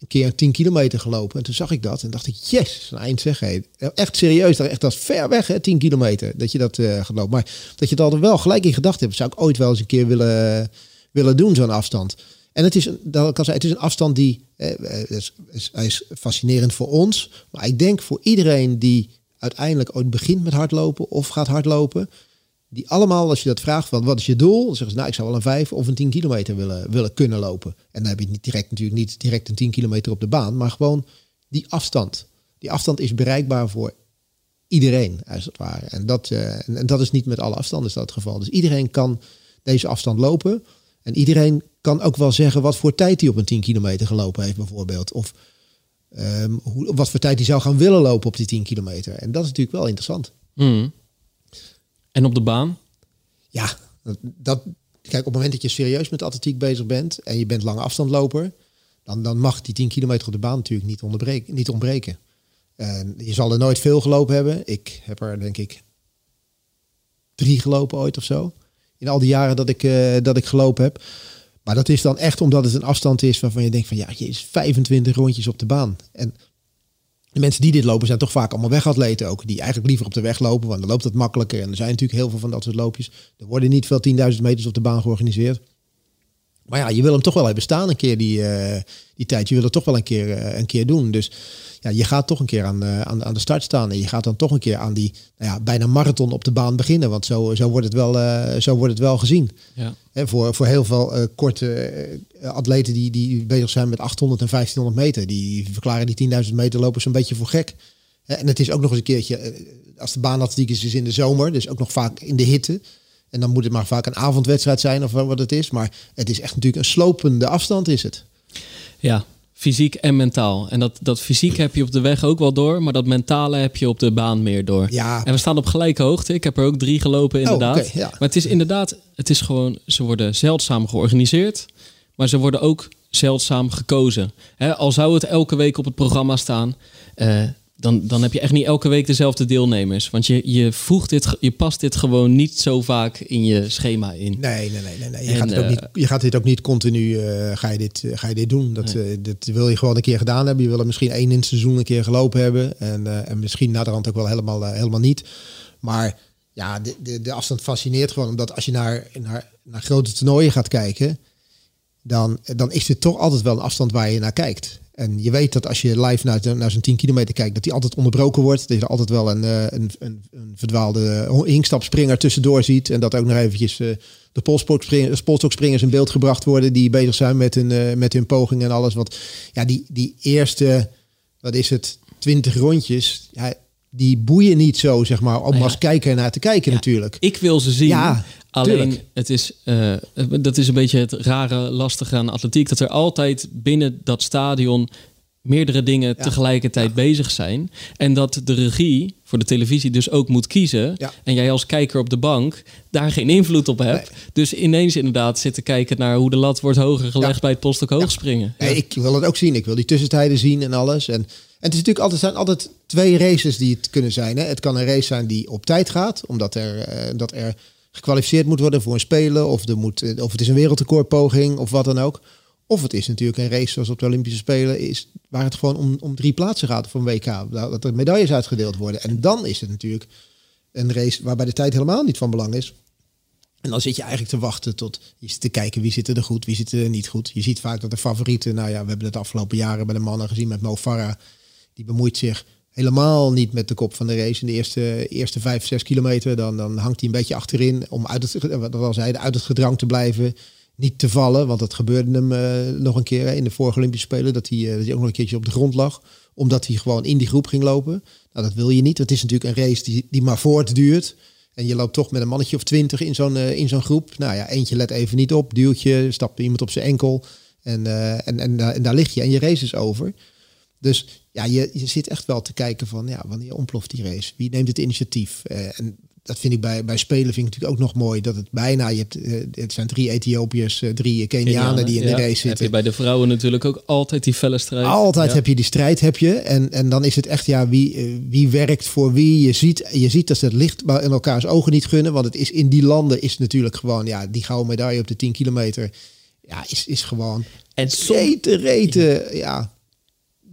een keer 10 kilometer gelopen. En toen zag ik dat en dacht ik, yes, een eind zeg. Hey. Echt serieus, echt, dat ver weg, hè, 10 kilometer, dat je dat uh, gaat lopen. Maar dat je het altijd wel gelijk in gedachten hebt, zou ik ooit wel eens een keer willen, willen doen, zo'n afstand. En het is, dat zei, het is een afstand die, eh, hij is fascinerend voor ons. Maar ik denk voor iedereen die uiteindelijk ooit begint met hardlopen of gaat hardlopen, die allemaal, als je dat vraagt van wat is je doel, zeggen ze nou ik zou wel een 5 of een 10 kilometer willen, willen kunnen lopen. En dan heb je niet direct natuurlijk niet direct een 10 kilometer op de baan, maar gewoon die afstand. Die afstand is bereikbaar voor iedereen, als het ware. En dat, uh, en, dat is niet met alle afstanden dat geval. Dus iedereen kan deze afstand lopen. En iedereen kan ook wel zeggen wat voor tijd hij op een 10 kilometer gelopen heeft, bijvoorbeeld. Of um, hoe, wat voor tijd hij zou gaan willen lopen op die 10 kilometer. En dat is natuurlijk wel interessant. Mm. En op de baan? Ja, dat, kijk, op het moment dat je serieus met atletiek bezig bent en je bent lange afstandloper, dan, dan mag die 10 kilometer op de baan natuurlijk niet, onderbreken, niet ontbreken. En je zal er nooit veel gelopen hebben. Ik heb er denk ik drie gelopen ooit of zo. In al die jaren dat ik, uh, dat ik gelopen heb. Maar dat is dan echt omdat het een afstand is waarvan je denkt van ja, je is 25 rondjes op de baan. En de mensen die dit lopen zijn toch vaak allemaal wegatleten ook. Die eigenlijk liever op de weg lopen, want dan loopt het makkelijker. En er zijn natuurlijk heel veel van dat soort loopjes. Er worden niet veel 10.000 meters op de baan georganiseerd. Maar ja, je wil hem toch wel hebben staan een keer die, uh, die tijd. Je wil het toch wel een keer, uh, een keer doen. Dus ja, je gaat toch een keer aan, uh, aan, aan de start staan. En je gaat dan toch een keer aan die nou ja, bijna marathon op de baan beginnen. Want zo, zo, wordt, het wel, zo wordt het wel gezien. Ja. Voor, voor heel veel korte atleten die, die bezig zijn met 800 en 1500 meter. Die verklaren die 10.000 meter lopen zo'n beetje voor gek. En het is ook nog eens een keertje, als de baanatletiek is, is in de zomer. Dus ook nog vaak in de hitte. En dan moet het maar vaak een avondwedstrijd zijn of wat het is. Maar het is echt natuurlijk een slopende afstand is het. Ja, fysiek en mentaal. En dat, dat fysiek heb je op de weg ook wel door, maar dat mentale heb je op de baan meer door. Ja. En we staan op gelijke hoogte. Ik heb er ook drie gelopen, oh, inderdaad. Oh, ja. Maar het is inderdaad, het is gewoon, ze worden zeldzaam georganiseerd, maar ze worden ook zeldzaam gekozen. al zou het elke week op het programma staan. Uh, dan, dan heb je echt niet elke week dezelfde deelnemers. Want je, je voegt dit, je past dit gewoon niet zo vaak in je schema in. Nee, nee, nee, nee. nee. Je, gaat het ook niet, je gaat dit ook niet continu uh, ga je dit, uh, ga je dit doen. Dat, nee. uh, dat wil je gewoon een keer gedaan hebben. Je wil er misschien één in het seizoen een keer gelopen hebben. En, en misschien naderhand ook wel helemaal, helemaal niet. Maar ja, de, de, de afstand fascineert gewoon. Omdat als je naar, naar, naar grote toernooien gaat kijken, dan, dan is dit toch altijd wel een afstand waar je naar kijkt. En je weet dat als je live naar, naar zo'n 10 kilometer kijkt, dat die altijd onderbroken wordt. Dat je er altijd wel een, eh, een, een, een verdwaalde hinkstapspringer tussendoor ziet. En dat ook nog eventjes uh, de polstokspringers in beeld gebracht worden die bezig zijn met hun, uh, met hun poging en alles. Want ja, die, die eerste, wat is het, 20 rondjes, ja, die boeien niet zo, zeg maar, om nou als kijker naar te kijken natuurlijk. Ik wil ze zien. Alleen, het is, uh, dat is een beetje het rare, lastige aan atletiek. Dat er altijd binnen dat stadion meerdere dingen tegelijkertijd bezig zijn. En dat de regie voor de televisie dus ook moet kiezen. Ja. En jij als kijker op de bank daar geen invloed op hebt. Dus ineens inderdaad zitten kijken naar hoe de lat wordt hoger gelegd bij het postok hoogspringen. Ja. ik wil het ook zien. Ik wil die tussentijden zien en alles. En, en het is natuurlijk altijd, zijn altijd twee races die het kunnen zijn. Hè. Het kan een race zijn die op tijd gaat, omdat er, uh, dat er gekwalificeerd moet worden voor een spelen. Of, er moet, eh, of het is een wereldrecordpoging of wat dan ook. Of het is natuurlijk een race zoals op de Olympische Spelen, is, waar het gewoon om, om drie plaatsen gaat voor een WK. Dat er medailles uitgedeeld worden. En dan is het natuurlijk een race waarbij de tijd helemaal niet van belang is. En dan zit je eigenlijk te wachten tot je zit te kijken wie zit er goed, wie zit er niet goed. Je ziet vaak dat de favorieten, nou ja, we hebben het de afgelopen jaren bij de mannen gezien met Mo Farah. Die bemoeit zich helemaal niet met de kop van de race in de eerste, eerste vijf, zes kilometer. Dan, dan hangt hij een beetje achterin om uit het, wat al zeiden, uit het gedrang te blijven. Niet te vallen, want dat gebeurde hem uh, nog een keer in de vorige Olympische Spelen. Dat hij, uh, dat hij ook nog een keertje op de grond lag. Omdat hij gewoon in die groep ging lopen. Nou, dat wil je niet. Het is natuurlijk een race die, die maar voortduurt. En je loopt toch met een mannetje of twintig in zo'n uh, in zo'n groep. Nou ja, eentje let even niet op. Duwtje, stapt iemand op zijn enkel. En, en, en, en, daar lig je en je race is over. Dus ja, je, je zit echt wel te kijken van ja, wanneer ontploft die race? Wie neemt het initiatief? Uh, en dat vind ik bij, bij spelen vind ik natuurlijk ook nog mooi. Dat het bijna, je hebt, uh, het zijn drie Ethiopiërs, uh, drie Kenianen die in de race zitten. Heb je bij de vrouwen natuurlijk ook altijd die felle strijd. Altijd heb je die strijd, heb je. En, en dan is het echt, ja, wie, wie werkt voor wie. Je ziet, je ziet dat ze het licht in elkaars ogen niet gunnen. Want het is in die landen is natuurlijk gewoon, ja, die gouden medaille op de 10 kilometer. Ja, is, is gewoon en soms, rete, rete, ja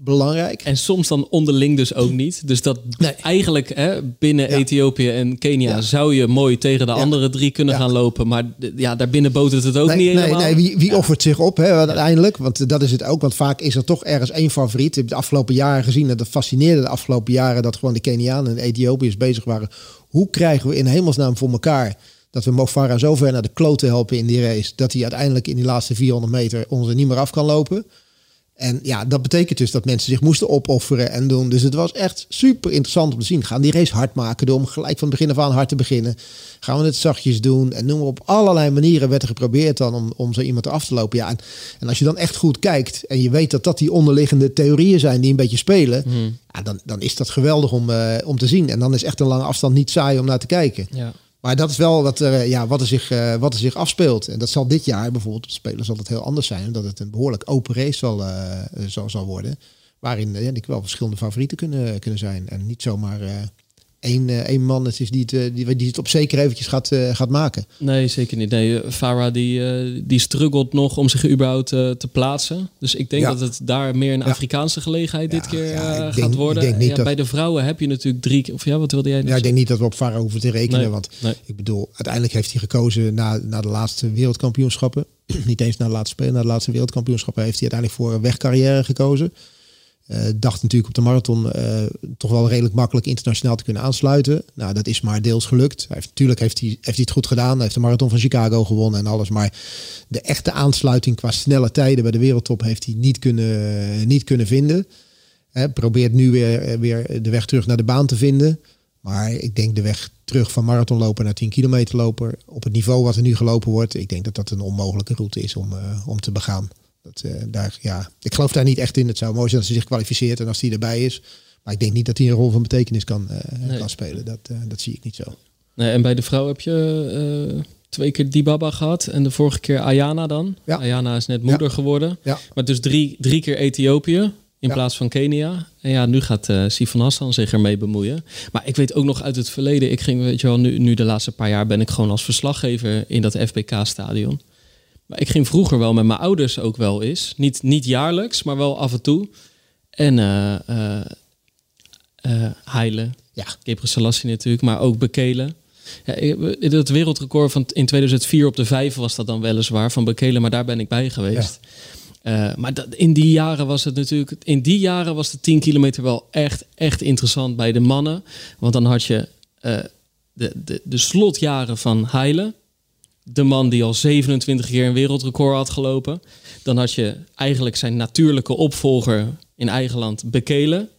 belangrijk. En soms dan onderling dus ook niet. Dus dat eigenlijk hè, binnen Ethiopië en Kenia zou je mooi tegen de andere drie kunnen gaan lopen. Maar ja, daarbinnen botert het ook nee, niet helemaal. Nee, wie, wie offert zich op hè, uiteindelijk? Want dat is het ook. Want vaak is er toch ergens één favoriet. Ik heb de afgelopen jaren gezien. Dat fascineerde de afgelopen jaren dat gewoon de Kenianen en de Ethiopiërs bezig waren. Hoe krijgen we in hemelsnaam voor elkaar dat we Mofara zo ver naar de kloten helpen in die race... dat hij uiteindelijk in die laatste 400 meter ons er niet meer af kan lopen... En ja, dat betekent dus dat mensen zich moesten opofferen en doen. Dus het was echt super interessant om te zien. Gaan die race hard maken door om gelijk van het begin af aan hard te beginnen? Gaan we het zachtjes doen? En noem maar op allerlei manieren werd er geprobeerd dan om, om zo iemand af te lopen. Ja, en, en, als je dan echt goed kijkt en je weet dat dat die onderliggende theorieën zijn die een beetje spelen. Hmm. Ja, dan, dan is dat geweldig om, uh, om te zien. En dan is echt een lange afstand niet saai om naar te kijken. Ja. Maar dat is wel wat er, ja, wat, er zich, uh, wat er zich afspeelt. En dat zal dit jaar bijvoorbeeld op Spelen zal het heel anders zijn. Omdat het een behoorlijk open race zal, uh, zal, zal worden. Waarin uh, ik wel verschillende favorieten kunnen, kunnen zijn. En niet zomaar één, uh, één man het is die, het, uh, die, die het op zeker eventjes gaat, uh, gaat maken. Nee, zeker niet. Nee, Farah die, die struggelt nog om zich überhaupt te plaatsen. Dus ik denk dat het daar meer een Afrikaanse gelegenheid dit keer gaat denk, worden. Ik denk niet Bij de vrouwen heb je natuurlijk drie... Of ja, wat wilde jij Ja, ik denk niet dat we op Farah hoeven te rekenen. want ik bedoel, uiteindelijk heeft hij gekozen na, na de laatste wereldkampioenschappen. niet eens na de laatste spelen, na de laatste wereldkampioenschappen heeft hij uiteindelijk voor een wegcarrière gekozen. Uh, dacht natuurlijk op de marathon uh, toch wel redelijk makkelijk internationaal te kunnen aansluiten. Nou, dat is maar deels gelukt. Hij heeft, natuurlijk heeft hij, heeft hij het goed gedaan. Hij heeft de marathon van Chicago gewonnen en alles. Maar de echte aansluiting qua snelle tijden bij de wereldtop heeft hij niet kunnen, niet kunnen vinden. He, probeert nu weer, weer de weg terug naar de baan te vinden. Maar ik denk de weg terug van marathonloper naar 10 kilometer loper op het niveau wat er nu gelopen wordt. Ik denk dat dat een onmogelijke route is om, om te begaan. Dat, uh, daar, ja, ik geloof daar niet echt in. Het zou mooi zijn als hij zich kwalificeert en als hij erbij is. Maar ik denk niet dat hij een rol van betekenis kan, uh, kan spelen. Dat, uh, dat zie ik niet zo. Nee, en bij de vrouw heb je twee keer Dibaba gehad en de vorige keer Ayana dan. Ja. Ayana is net moeder geworden. Ja. Maar dus drie, drie keer Ethiopië in plaats van Kenia. En ja, nu gaat uh, Sifan Hassan zich ermee bemoeien. Maar ik weet ook nog uit het verleden, ik ging, weet je wel, nu, nu de laatste paar jaar ben ik gewoon als verslaggever in dat FBK-stadion. Maar ik ging vroeger wel met mijn ouders ook wel eens. Niet, niet jaarlijks, maar wel af en toe. En uh, uh, uh, Heilen. Ja. Gebre Selassie natuurlijk, maar ook Bekelen. Ja, het wereldrecord van in 2004 op de vijf was dat dan weliswaar van Bekelen, maar daar ben ik bij geweest. Ja. maar dat, in die jaren was het natuurlijk, in die jaren was de 10 kilometer wel echt, echt interessant bij de mannen. Want dan had je de, de, de slotjaren van Heilen de man die al 27 keer een wereldrecord had gelopen. Dan had je eigenlijk zijn natuurlijke opvolger in eigen land Bekelen.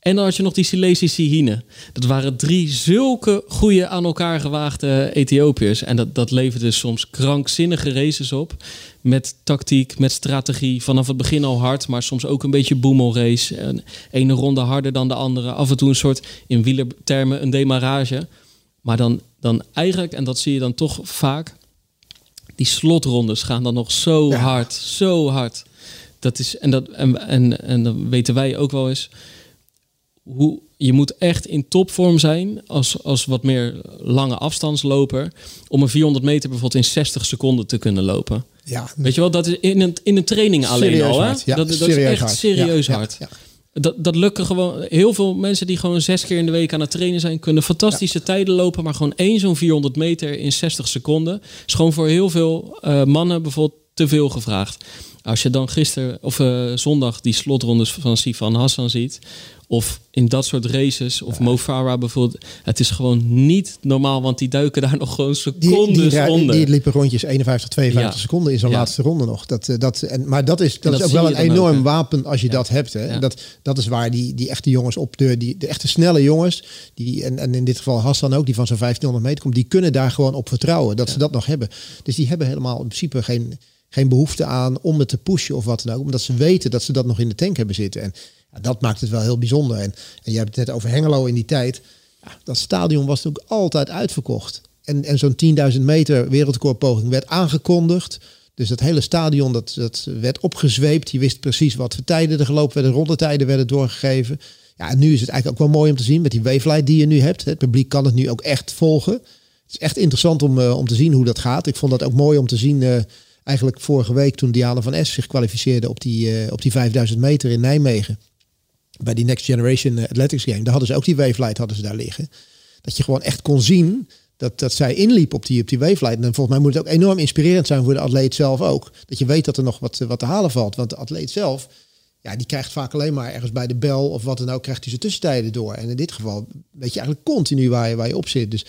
En dan had je nog die Silesische Hine. Dat waren drie zulke goede aan elkaar gewaagde Ethiopiërs. En dat, dat leverde soms krankzinnige races op. Met tactiek, met strategie. Vanaf het begin al hard, maar soms ook een beetje boemelrace. Een ene ronde harder dan de andere. Af en toe een soort, in wielertermen, een demarrage. Maar dan, dan eigenlijk, en dat zie je dan toch vaak die slotrondes gaan dan nog zo hard, zo hard. Dat is, en, dat, en, en, en dan weten wij ook wel eens hoe je moet echt in topvorm zijn als, als wat meer lange afstandsloper om een 400 meter bijvoorbeeld in 60 seconden te kunnen lopen. Ja. Weet je wel, dat is in een, in een training alleen al. Hè? Ja, dat, dat is echt hard. serieus hard. Dat, dat lukken gewoon. Heel veel mensen die gewoon zes keer in de week aan het trainen zijn, kunnen fantastische tijden lopen. Maar gewoon één zo'n 400 meter in 60 seconden. Is gewoon voor heel veel uh, mannen bijvoorbeeld te veel gevraagd. Als je dan gisteren of uh, zondag die slotrondes van Sifan Hassan ziet. Of in dat soort races, of ja. Mo Farah bijvoorbeeld. Het is gewoon niet normaal, want die duiken daar nog gewoon secondes die, die, onder. Die liepen rondjes 51, 52 seconden in zo'n laatste ronde nog. Dat, eh, dat, en, maar dat is, dat, is ook wel een enorm wapen als je dat hebt. Hè. Dat, dat is waar die, die echte jongens op de, die, de echte snelle jongens, die, en, en in dit geval Hassan ook, die van zo'n 1500 meter komt, die kunnen daar gewoon op vertrouwen dat ze dat nog hebben. Dus die hebben helemaal in principe geen, geen behoefte aan om het te pushen of wat dan ook. Omdat ze weten dat ze dat nog in de tank hebben zitten. En dat maakt het wel heel bijzonder. En, en je hebt het net over Hengelo in die tijd. Ja, dat stadion was natuurlijk altijd uitverkocht. En, en zo'n 10.000 meter wereldrecordpoging werd aangekondigd. Dus dat hele stadion dat, dat werd opgezweept. Je wist precies wat voor tijden er gelopen werden. Rondetijden werden doorgegeven. Ja, en nu is het eigenlijk ook wel mooi om te zien met die wavelight die je nu hebt. Het publiek kan het nu ook echt volgen. Het is echt interessant om, uh, om te zien hoe dat gaat. Ik vond dat ook mooi om te zien. Uh, eigenlijk vorige week toen Diana van Es zich kwalificeerde op die, uh, op die 5000 meter in Nijmegen. Bij die Next Generation Athletics Game. Daar hadden ze ook die wavelight hadden ze daar liggen. Dat je gewoon echt kon zien dat, dat zij inliep op die, op die wavelight. En volgens mij moet het ook enorm inspirerend zijn voor de atleet zelf ook. Dat je weet dat er nog wat, wat te halen valt. Want de atleet zelf, ja, die krijgt vaak alleen maar ergens bij de bel of wat dan ook, krijgt hij zijn tussentijden door. En in dit geval weet je eigenlijk continu waar je, waar je op zit. Dus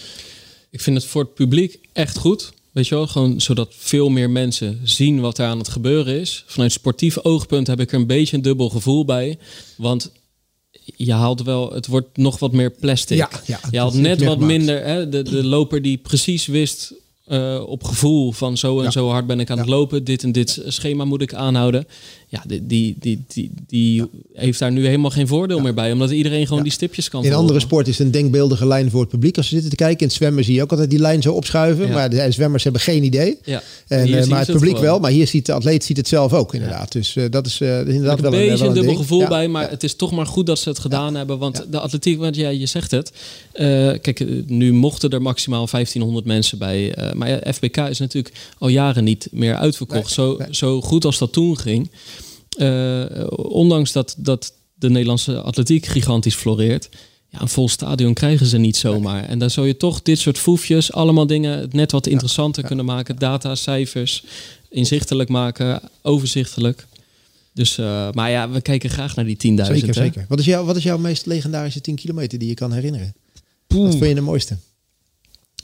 ik vind het voor het publiek echt goed. Weet je wel, gewoon zodat veel meer mensen zien wat er aan het gebeuren is. Vanuit sportief oogpunt heb ik er een beetje een dubbel gevoel bij. Want je haalt wel, het wordt nog wat meer plastic. Ja, ja, je haalt net wat minder. Hè, de, de loper die precies wist uh, op gevoel van zo en ja. zo hard ben ik aan het lopen. Dit en dit schema moet ik aanhouden. Ja, die, die, die, die, die heeft daar nu helemaal geen voordeel meer bij. Omdat iedereen gewoon die stipjes kan In andere sporten is een denkbeeldige lijn voor het publiek. Als ze zitten te kijken in het zwemmen zie je ook altijd die lijn zo opschuiven. Maar de zwemmers hebben geen idee. Ja. En, uh, maar het publiek wel. Maar hier ziet de atleet ziet het zelf ook inderdaad. Dus uh, dat is inderdaad wel een beetje een, dubbel gevoel bij. Maar het is toch maar goed dat ze het gedaan hebben. Want de atletiek, want ja, je zegt het. kijk, nu mochten er maximaal 1500 mensen bij. Maar FBK is natuurlijk al jaren niet meer uitverkocht. Nee, zo, nee. zo goed als dat toen ging. Uh, ondanks dat, dat de Nederlandse atletiek gigantisch floreert. Ja, een vol stadion krijgen ze niet zomaar. En dan zou je toch dit soort foefjes, allemaal dingen net wat interessanter ja, kunnen maken. Data, cijfers, inzichtelijk maken, overzichtelijk. Dus, uh, maar ja, we kijken graag naar die 10.000. Zeker, zeker. Wat is, jouw, wat is jouw meest legendarische 10 kilometer die je kan herinneren? Poeh. Wat vind je de mooiste?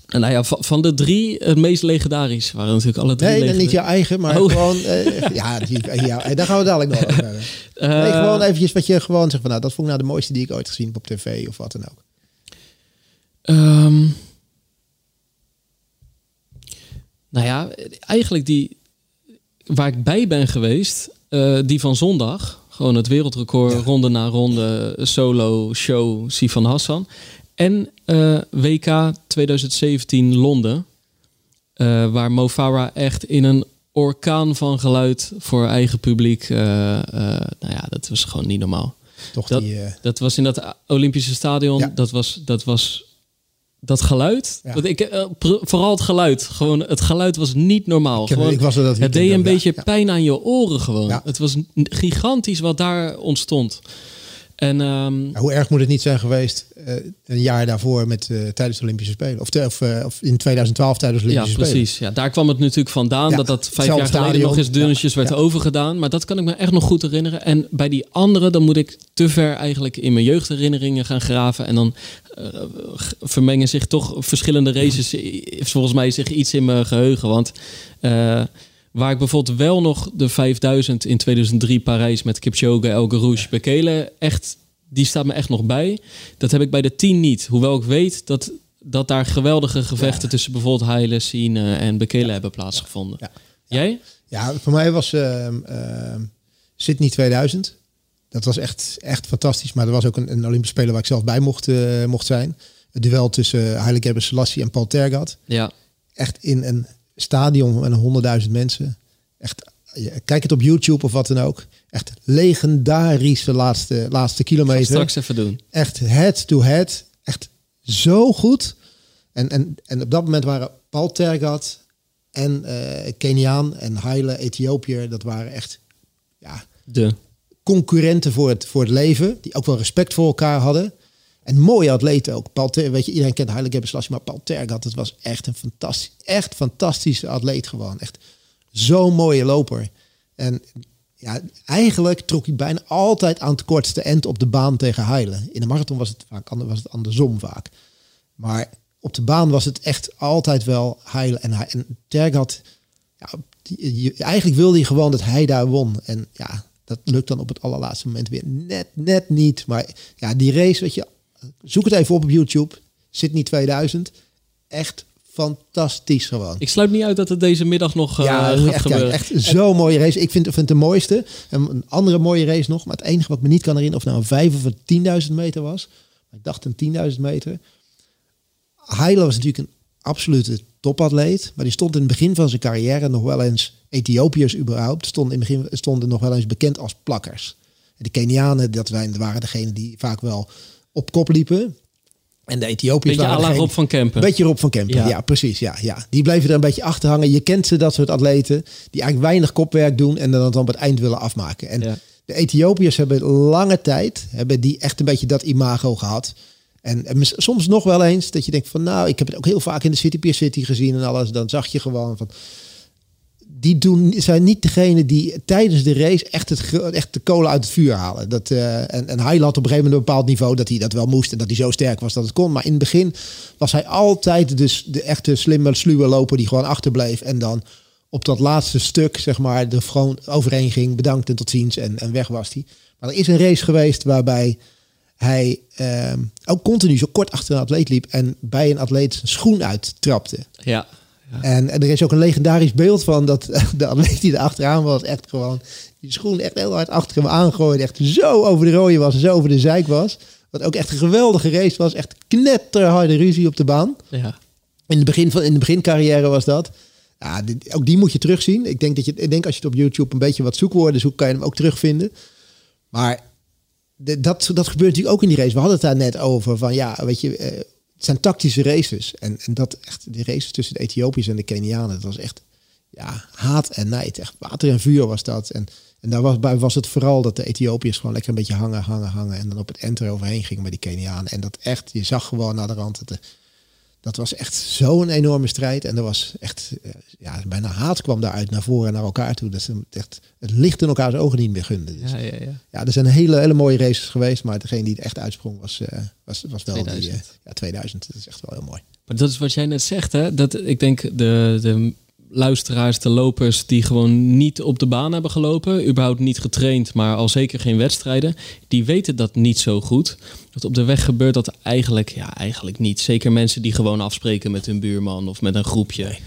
En nou ja, van de drie het meest legendarisch waren natuurlijk alle drie. Nee, niet jouw eigen, maar oh. gewoon. Uh, ja, die, ja, daar gaan we dadelijk nog over hebben. Uh, nee, gewoon eventjes wat je gewoon zegt van nou, dat vond ik nou de mooiste die ik ooit gezien heb op tv of wat dan ook. Um, nou ja, eigenlijk die waar ik bij ben geweest, uh, die van zondag. Gewoon het wereldrecord, ja. ronde na ronde, solo show, Sifan Hassan. En uh, WK 2017 Londen. Uh, waar Mo Farah echt in een orkaan van geluid voor eigen publiek. Uh, nou ja, dat was gewoon niet normaal. Toch dat, die, dat was in dat Olympische stadion. Ja. Dat, was, dat was dat geluid. Ja. Dat ik, vooral het geluid. Gewoon, het geluid was niet normaal. Ik heb, gewoon, ik was er dat het deed een beetje pijn aan je oren gewoon. Het was gigantisch wat daar ontstond. En, um, Hoe erg moet het niet zijn geweest uh, een jaar daarvoor met, uh, tijdens de Olympische Spelen? Of, te, of, uh, of, in 2012 tijdens de Olympische ja, Spelen? precies. Ja, daar kwam het natuurlijk vandaan ja, dat dat vijf jaar geleden stadion. nog eens dunnetjes ja, werd ja. overgedaan. Maar dat kan ik me echt nog goed herinneren. En bij die andere, dan moet ik te ver eigenlijk in mijn jeugdherinneringen gaan graven. En dan vermengen zich toch verschillende races volgens mij zich iets in mijn geheugen. Want... Waar ik bijvoorbeeld wel nog de 5000 in 2003 Parijs met Kipchoge, El Garouche, Bekele echt, die staat me echt nog bij. Dat heb ik bij de 10 niet. Hoewel ik weet dat, dat daar geweldige gevechten ja. tussen bijvoorbeeld Heile, Sine en Bekele ja. hebben plaatsgevonden. Jij? Ja, voor mij was uh, uh, Sydney 2000. Dat was echt, echt fantastisch. Maar er was ook een, een Olympische Speler waar ik zelf bij mocht, uh, mocht zijn. Het duel tussen Haile Gebrselassie en Paul Tergat. Ja. Echt in een stadion met honderdduizend mensen. Echt, kijk het op YouTube of wat dan ook. Echt legendarische laatste, laatste kilometer. straks even doen. Echt head to head. Echt zo goed. En, en, en op dat moment waren Paul Tergat en uh, Keniaan en Haile Ethiopiër, dat waren echt ja, de concurrenten voor het, voor het leven. Die ook wel respect voor elkaar hadden. En mooie atleten ook. Paul Ter, weet je, iedereen kent Haile Gebrselassie, maar Paul Tergat, het was echt een fantastisch, echt fantastische atleet gewoon. Echt zo'n mooie loper. En ja, eigenlijk trok hij bijna altijd aan het kortste end op de baan tegen Haile. In de marathon was het vaak was het andersom vaak. Maar op de baan was het echt altijd wel Haile. En, en Tergat, ja, eigenlijk wilde hij gewoon dat hij daar won. En ja, dat lukt dan op het allerlaatste moment weer net, net niet. Maar ja, die race, weet je, zoek het even op op YouTube. Sydney 2000. Echt fantastisch gewoon. Ik sluit niet uit dat het deze middag nog uh, ja, gaat echt, gebeuren. Ja, echt zo'n mooie race. Ik vind, vind het de mooiste. En een andere mooie race nog. Maar het enige wat me niet kan herinneren of nou een 5 of een 10.000 meter was. Maar ik dacht een 10.000 meter. Haile was natuurlijk een absolute topatleet. Maar die stond in het begin van zijn carrière nog wel eens... Ethiopiërs überhaupt stonden in het begin stonden nog wel eens bekend als plakkers. De Kenianen, dat waren degenen die vaak wel op kop liepen. En de Ethiopiërs beetje waren Rob van Kempen. Beetje Rob van Kempen, ja. precies. Ja, ja. Die bleven er een beetje achter hangen. Je kent ze, dat soort atleten, die eigenlijk weinig kopwerk doen en dan, dan op het eind willen afmaken. En de Ethiopiërs hebben lange tijd, hebben die echt een beetje dat imago gehad. En, en, soms nog wel eens dat je denkt van nou, ik heb het ook heel vaak in de City Pier City gezien en alles. Dan zag je gewoon van die doen, zijn niet degene die tijdens de race echt, het, echt de kolen uit het vuur halen. Dat, uh, en, en hij had op een gegeven moment een bepaald niveau dat hij dat wel moest en dat hij zo sterk was dat het kon. Maar in het begin was hij altijd dus de echte slimme, sluwe loper die gewoon achterbleef. En dan op dat laatste stuk, zeg maar, de gewoon overheen ging, bedankt en tot ziens en, en weg was hij. Maar er is een race geweest waarbij hij uh, ook continu zo kort achter een atleet liep en bij een atleet zijn schoen uittrapte. Ja. En, en, er is ook een legendarisch beeld van dat de atleet die er achteraan was, echt gewoon die schoen echt heel hard achter hem aangooide. Echt zo over de rode was en zo over de zijk was. Wat ook echt een geweldige race was. Echt knetterharde ruzie op de baan. Ja. In, de begin van, in de begincarrière was dat. Ja, ook die moet je terugzien. Ik denk, dat je, ik denk als je het op YouTube een beetje wat zoekwoorden zoekt, kan je hem ook terugvinden. Maar de, dat, dat gebeurt natuurlijk ook in die race. We hadden het daar net over. Van ja, weet je, eh, het zijn tactische races. En, en dat echt, die races tussen de Ethiopiërs en de Kenianen, dat was echt ja, haat en nijd. Echt water en vuur was dat. En, en daar was, bij was het vooral dat de Ethiopiërs gewoon lekker een beetje hangen, hangen, hangen. En dan op het enter overheen gingen met die Kenianen. En dat echt, je zag gewoon naar de rand dat de, dat was echt zo'n enorme strijd. En er was echt, eh, ja, bijna haat kwam daaruit naar voren en naar elkaar toe. Dat ze echt het licht in elkaars ogen niet meer gunden. Dus, ja, ja, ja. ja, er zijn hele, hele mooie races geweest. Maar degene die het echt uitsprong was, uh, was, was wel 2000. die. Uh, ja, 2000. Dat is echt wel heel mooi. Maar dat is wat jij net zegt, hè? Dat, ik denk de, de luisteraars, de lopers die gewoon niet op de baan hebben gelopen, überhaupt niet getraind, maar al zeker geen wedstrijden, die weten dat niet zo goed. Dat op de weg gebeurt dat eigenlijk, ja, eigenlijk niet. Zeker mensen die gewoon afspreken met hun buurman of met een groepje.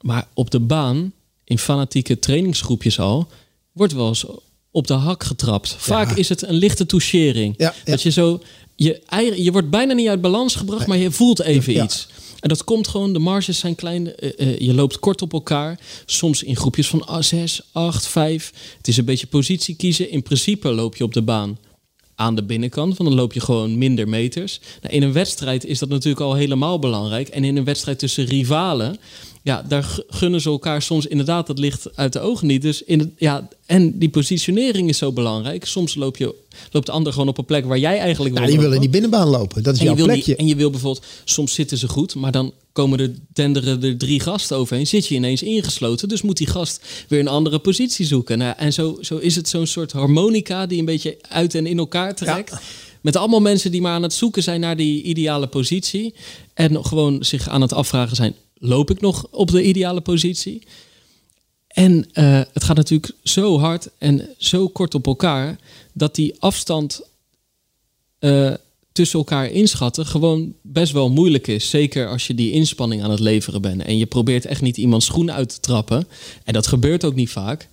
Maar op de baan, in fanatieke trainingsgroepjes al, wordt wel eens op de hak getrapt. Vaak is het een lichte touchering. Ja, Dat je zo, je, je wordt bijna niet uit balans gebracht, maar je voelt even iets. En dat komt gewoon, de marges zijn klein. Uh, uh, je loopt kort op elkaar. Soms in groepjes van 6, 8, 5. Het is een beetje positie kiezen. In principe loop je op de baan aan de binnenkant, want dan loop je gewoon minder meters. Nou, in een wedstrijd is dat natuurlijk al helemaal belangrijk. En in een wedstrijd tussen rivalen, ja, daar gunnen ze elkaar soms inderdaad dat licht uit de ogen niet. Dus in ja, en die positionering is zo belangrijk. Soms loop je, loopt de ander gewoon op een plek waar jij eigenlijk nou, wil. die willen die binnenbaan lopen. Dat is en jouw je plekje. en je wil bijvoorbeeld, soms zitten ze goed, maar dan komen er tenderen er drie gasten overheen. Zit je ineens ingesloten, dus moet die gast weer een andere positie zoeken. Nou, en zo, zo is het zo'n soort harmonica die een beetje uit en in elkaar trekt. Ja. Met allemaal mensen die maar aan het zoeken zijn naar die ideale positie. En gewoon zich aan het afvragen zijn: loop ik nog op de ideale positie? En uh, het gaat natuurlijk zo hard en zo kort op elkaar dat die afstand uh, tussen elkaar inschatten gewoon best wel moeilijk is. Zeker als je die inspanning aan het leveren bent. En je probeert echt niet iemands schoen uit te trappen. En dat gebeurt ook niet vaak.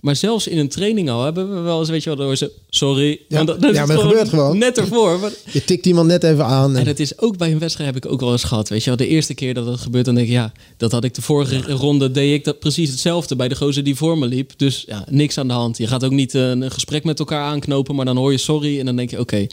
Maar zelfs in een training al hebben we wel eens, weet je wel, door ze, sorry. Ja, dat, ja maar dat gebeurt gewoon. Net ervoor. Maar... Je tikt iemand net even aan. En... en het is ook bij een wedstrijd heb ik ook wel eens gehad. Weet je wel, de eerste keer dat dat gebeurt, dan denk ik, ja, dat had ik de vorige ronde, deed ik dat precies hetzelfde bij de gozer die voor me liep. Dus ja, niks aan de hand. Je gaat ook niet uh, een gesprek met elkaar aanknopen, maar dan hoor je sorry en dan denk je, oké. Okay,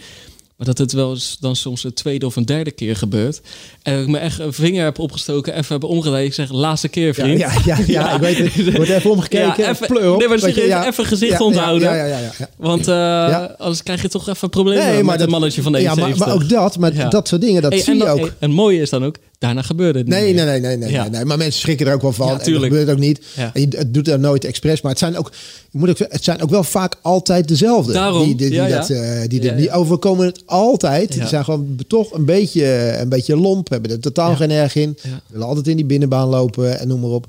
maar dat het wel eens dan soms een tweede of een derde keer gebeurt. En ik me echt een vinger heb opgestoken, even hebben omgedraaid. Ik zeg, laatste keer, vriend. Ja, ja, ja, ja, ik weet het. Wordt even omgekeken. Ja, even, pleur op, nee, maar je, even gezicht onthouden. Want uh, anders krijg je toch even nee, met een mannetje van deze Ja, maar, maar, ook dat, maar dat soort dingen, dat hey, zie en je ook. Hey, en het mooie is dan ook, daarna gebeurde het niet nee, nee, nee, nee, nee, nee, nee. Maar mensen schrikken er ook wel van. Ja, tuurlijk. Dat gebeurt ook niet. En je, het doet er nooit expres. Maar het zijn ook, moet ook, het zijn ook wel vaak altijd dezelfde. Daarom. Die, die, die, ja, dat, uh, die, die, die overkomen het altijd. Die zijn gewoon toch een beetje, een beetje lomp. Hebben er totaal geen erg in. Willen altijd in die binnenbaan lopen en noem maar op.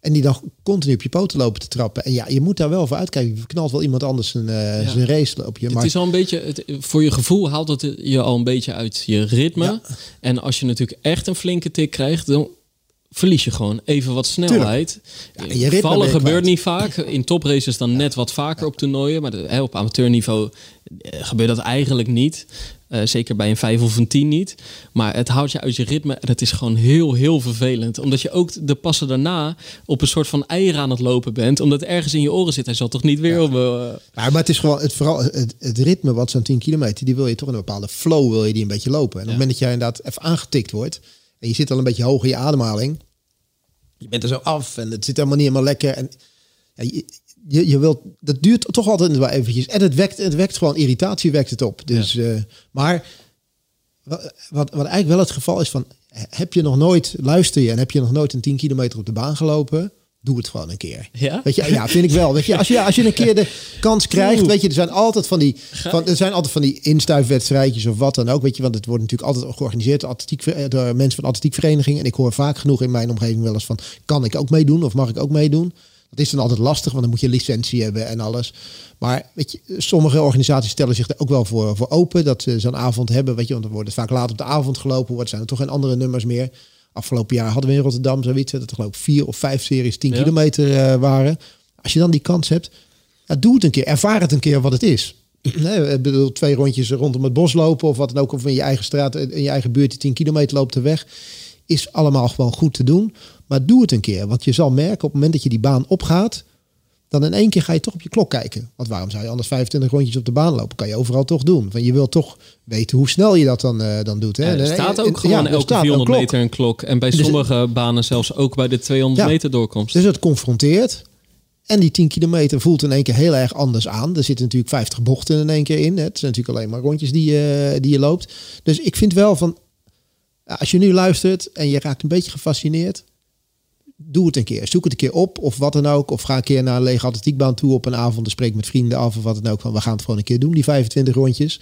En die dan continu op je poten lopen te trappen. En ja, je moet daar wel voor uitkijken. Je knalt wel iemand anders zijn, uh, ja. zijn race op je. Het maar... is al een beetje, het, voor je gevoel haalt het je al een beetje uit je ritme. Ja. En als je natuurlijk echt een flinke tik krijgt, dan verlies je gewoon even wat snelheid. Ja, je Vallen gebeurt kwijt. niet vaak. In topraces dan net wat vaker op toernooien. Maar op amateurniveau gebeurt dat eigenlijk niet. Uh, zeker bij een 5 of een 10 niet. Maar het houdt je uit je ritme en het is gewoon heel, heel vervelend. Omdat je ook de passen daarna op een soort van eieren aan het lopen bent. Omdat ergens in je oren zit. Hij zal toch niet weer ja. op... Uh... maar het is gewoon het, vooral het, het ritme wat zo'n 10 kilometer, die wil je toch in een bepaalde flow wil je die een beetje lopen. En op het moment dat jij inderdaad even aangetikt wordt en je zit al een beetje hoog in je ademhaling. Je bent er zo af en het zit helemaal niet helemaal lekker. En ja, je, je, je wilt, dat duurt toch altijd wel eventjes. En het wekt, het wekt gewoon irritatie, wekt het op. Dus, ja. uh, maar wat, wat, eigenlijk wel het geval is van, heb je nog nooit, luister je en heb je nog nooit een 10 kilometer op de baan gelopen? Doe het gewoon een keer. Ja? Weet je, ja, vind ik wel. Weet je, als je, als je een keer de kans krijgt, weet je, er zijn altijd van die, van, er zijn altijd van die instuifwedstrijdjes of wat dan ook, weet je, want het wordt natuurlijk altijd georganiseerd door, atletiek, door mensen van atletiekvereniging. En ik hoor vaak genoeg in mijn omgeving wel eens van, kan ik ook meedoen of mag ik ook meedoen? Dat is dan altijd lastig, want dan moet je licentie hebben en alles. Maar weet je, sommige organisaties stellen zich er ook wel voor, voor open. Dat ze zo'n avond hebben, weet je, want dan wordt het vaak laat op de avond gelopen. Wordt zijn er toch geen andere nummers meer. Afgelopen jaar hadden we in Rotterdam zoiets. Dat er geloof ik vier of vijf series 10 ja. kilometer uh, waren. Als je dan die kans hebt, ja, doe het een keer. Ervaar het een keer wat het is. Nee, ik bedoel, twee rondjes rondom het bos lopen of wat dan ook. Of in je eigen straat, in je eigen buurt, die 10 kilometer loopt de weg. Is allemaal gewoon goed te doen. Maar doe het een keer. Want je zal merken op het moment dat je die baan opgaat, dan in één keer ga je toch op je klok kijken. Want waarom zou je anders 25 rondjes op de baan lopen? Kan je overal toch doen. Want je wil toch weten hoe snel je dat dan, uh, dan doet. Hè? Ja, er staat ook gewoon ja, elke 400 een meter een klok. En bij dus, sommige banen zelfs ook bij de 200 ja, meter doorkomst. Dus het confronteert. En die 10 kilometer voelt in één keer heel erg anders aan. Er zitten natuurlijk 50 bochten in één keer in. Het zijn natuurlijk alleen maar rondjes die, uh, die je loopt. Dus ik vind wel van... Als je nu luistert en je raakt een beetje gefascineerd doe het een keer. Zoek het een keer op of wat dan ook. Of ga een keer naar een lege atletiekbaan toe op een avond. En spreek met vrienden af of wat dan ook. Van we gaan het gewoon een keer doen, die 25 rondjes.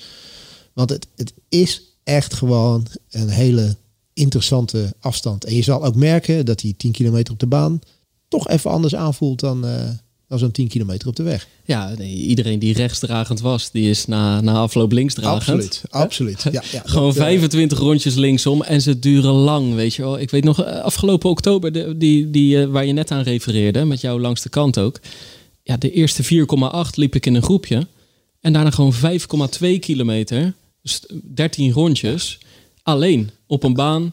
Want het, het is echt gewoon een hele interessante afstand. En je zal ook merken dat die 10 kilometer op de baan toch even anders aanvoelt dan, uh, dan zo'n 10 kilometer op de weg. Ja, nee, iedereen die rechtsdragend was, die is na, na afloop linksdragend. Absoluut, absoluut. Ja, ja, Gewoon dat, 25 uh, rondjes linksom en ze duren lang, weet je wel. Ik weet nog, afgelopen oktober, de, die, die, uh, waar je net aan refereerde, met jou langs de kant ook. Ja, de eerste 4,8 liep ik in een groepje. En daarna gewoon 5,2 kilometer, dus 13 rondjes, alleen op een baan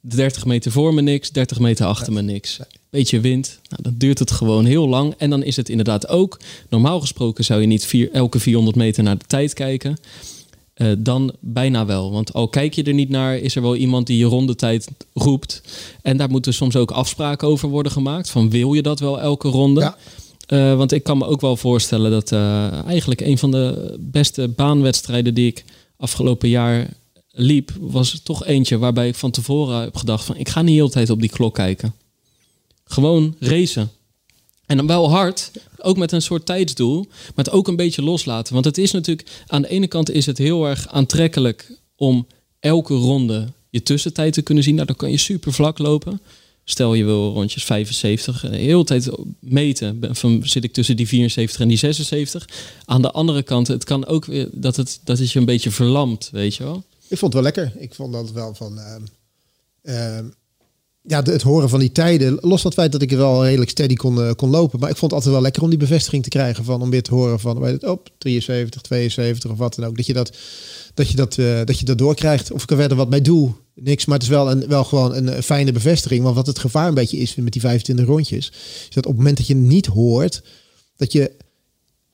30 meter voor me niks, 30 meter achter me niks. Beetje wind, nou, dan duurt het gewoon heel lang. En dan is het inderdaad ook, normaal gesproken zou je niet vier, elke 400 meter naar de tijd kijken. Uh, dan bijna wel. Want al kijk je er niet naar, is er wel iemand die je rondetijd roept. En daar moeten soms ook afspraken over worden gemaakt. Van wil je dat wel elke ronde? Ja. Uh, want ik kan me ook wel voorstellen dat uh, eigenlijk een van de beste baanwedstrijden die ik afgelopen jaar liep, was toch eentje waarbij ik van tevoren heb gedacht van ik ga niet de hele tijd op die klok kijken. Gewoon racen. En dan wel hard, ook met een soort tijdsdoel, maar het ook een beetje loslaten. Want het is natuurlijk, aan de ene kant is het heel erg aantrekkelijk om elke ronde je tussentijd te kunnen zien. Nou, dan kan je super vlak lopen. Stel je wil rondjes 75, de hele tijd meten. Van, zit ik tussen die 74 en die 76. Aan de andere kant, het kan ook weer dat het, dat het je een beetje verlamt, weet je wel. Ik vond het wel lekker. Ik vond dat wel van. Uh, uh, ja, het horen van die tijden. Los van het feit dat ik er wel redelijk steady kon, uh, kon lopen. Maar ik vond het altijd wel lekker om die bevestiging te krijgen. Van om weer te horen van. Weet het, op 73, 72 of wat dan ook. Dat je dat, dat, je dat, uh, dat, je dat doorkrijgt. Of ik er verder wat mee doe. Niks. Maar het is wel, een, wel gewoon een fijne bevestiging. Want wat het gevaar een beetje is met die 25 rondjes. Is dat op het moment dat je niet hoort. Dat je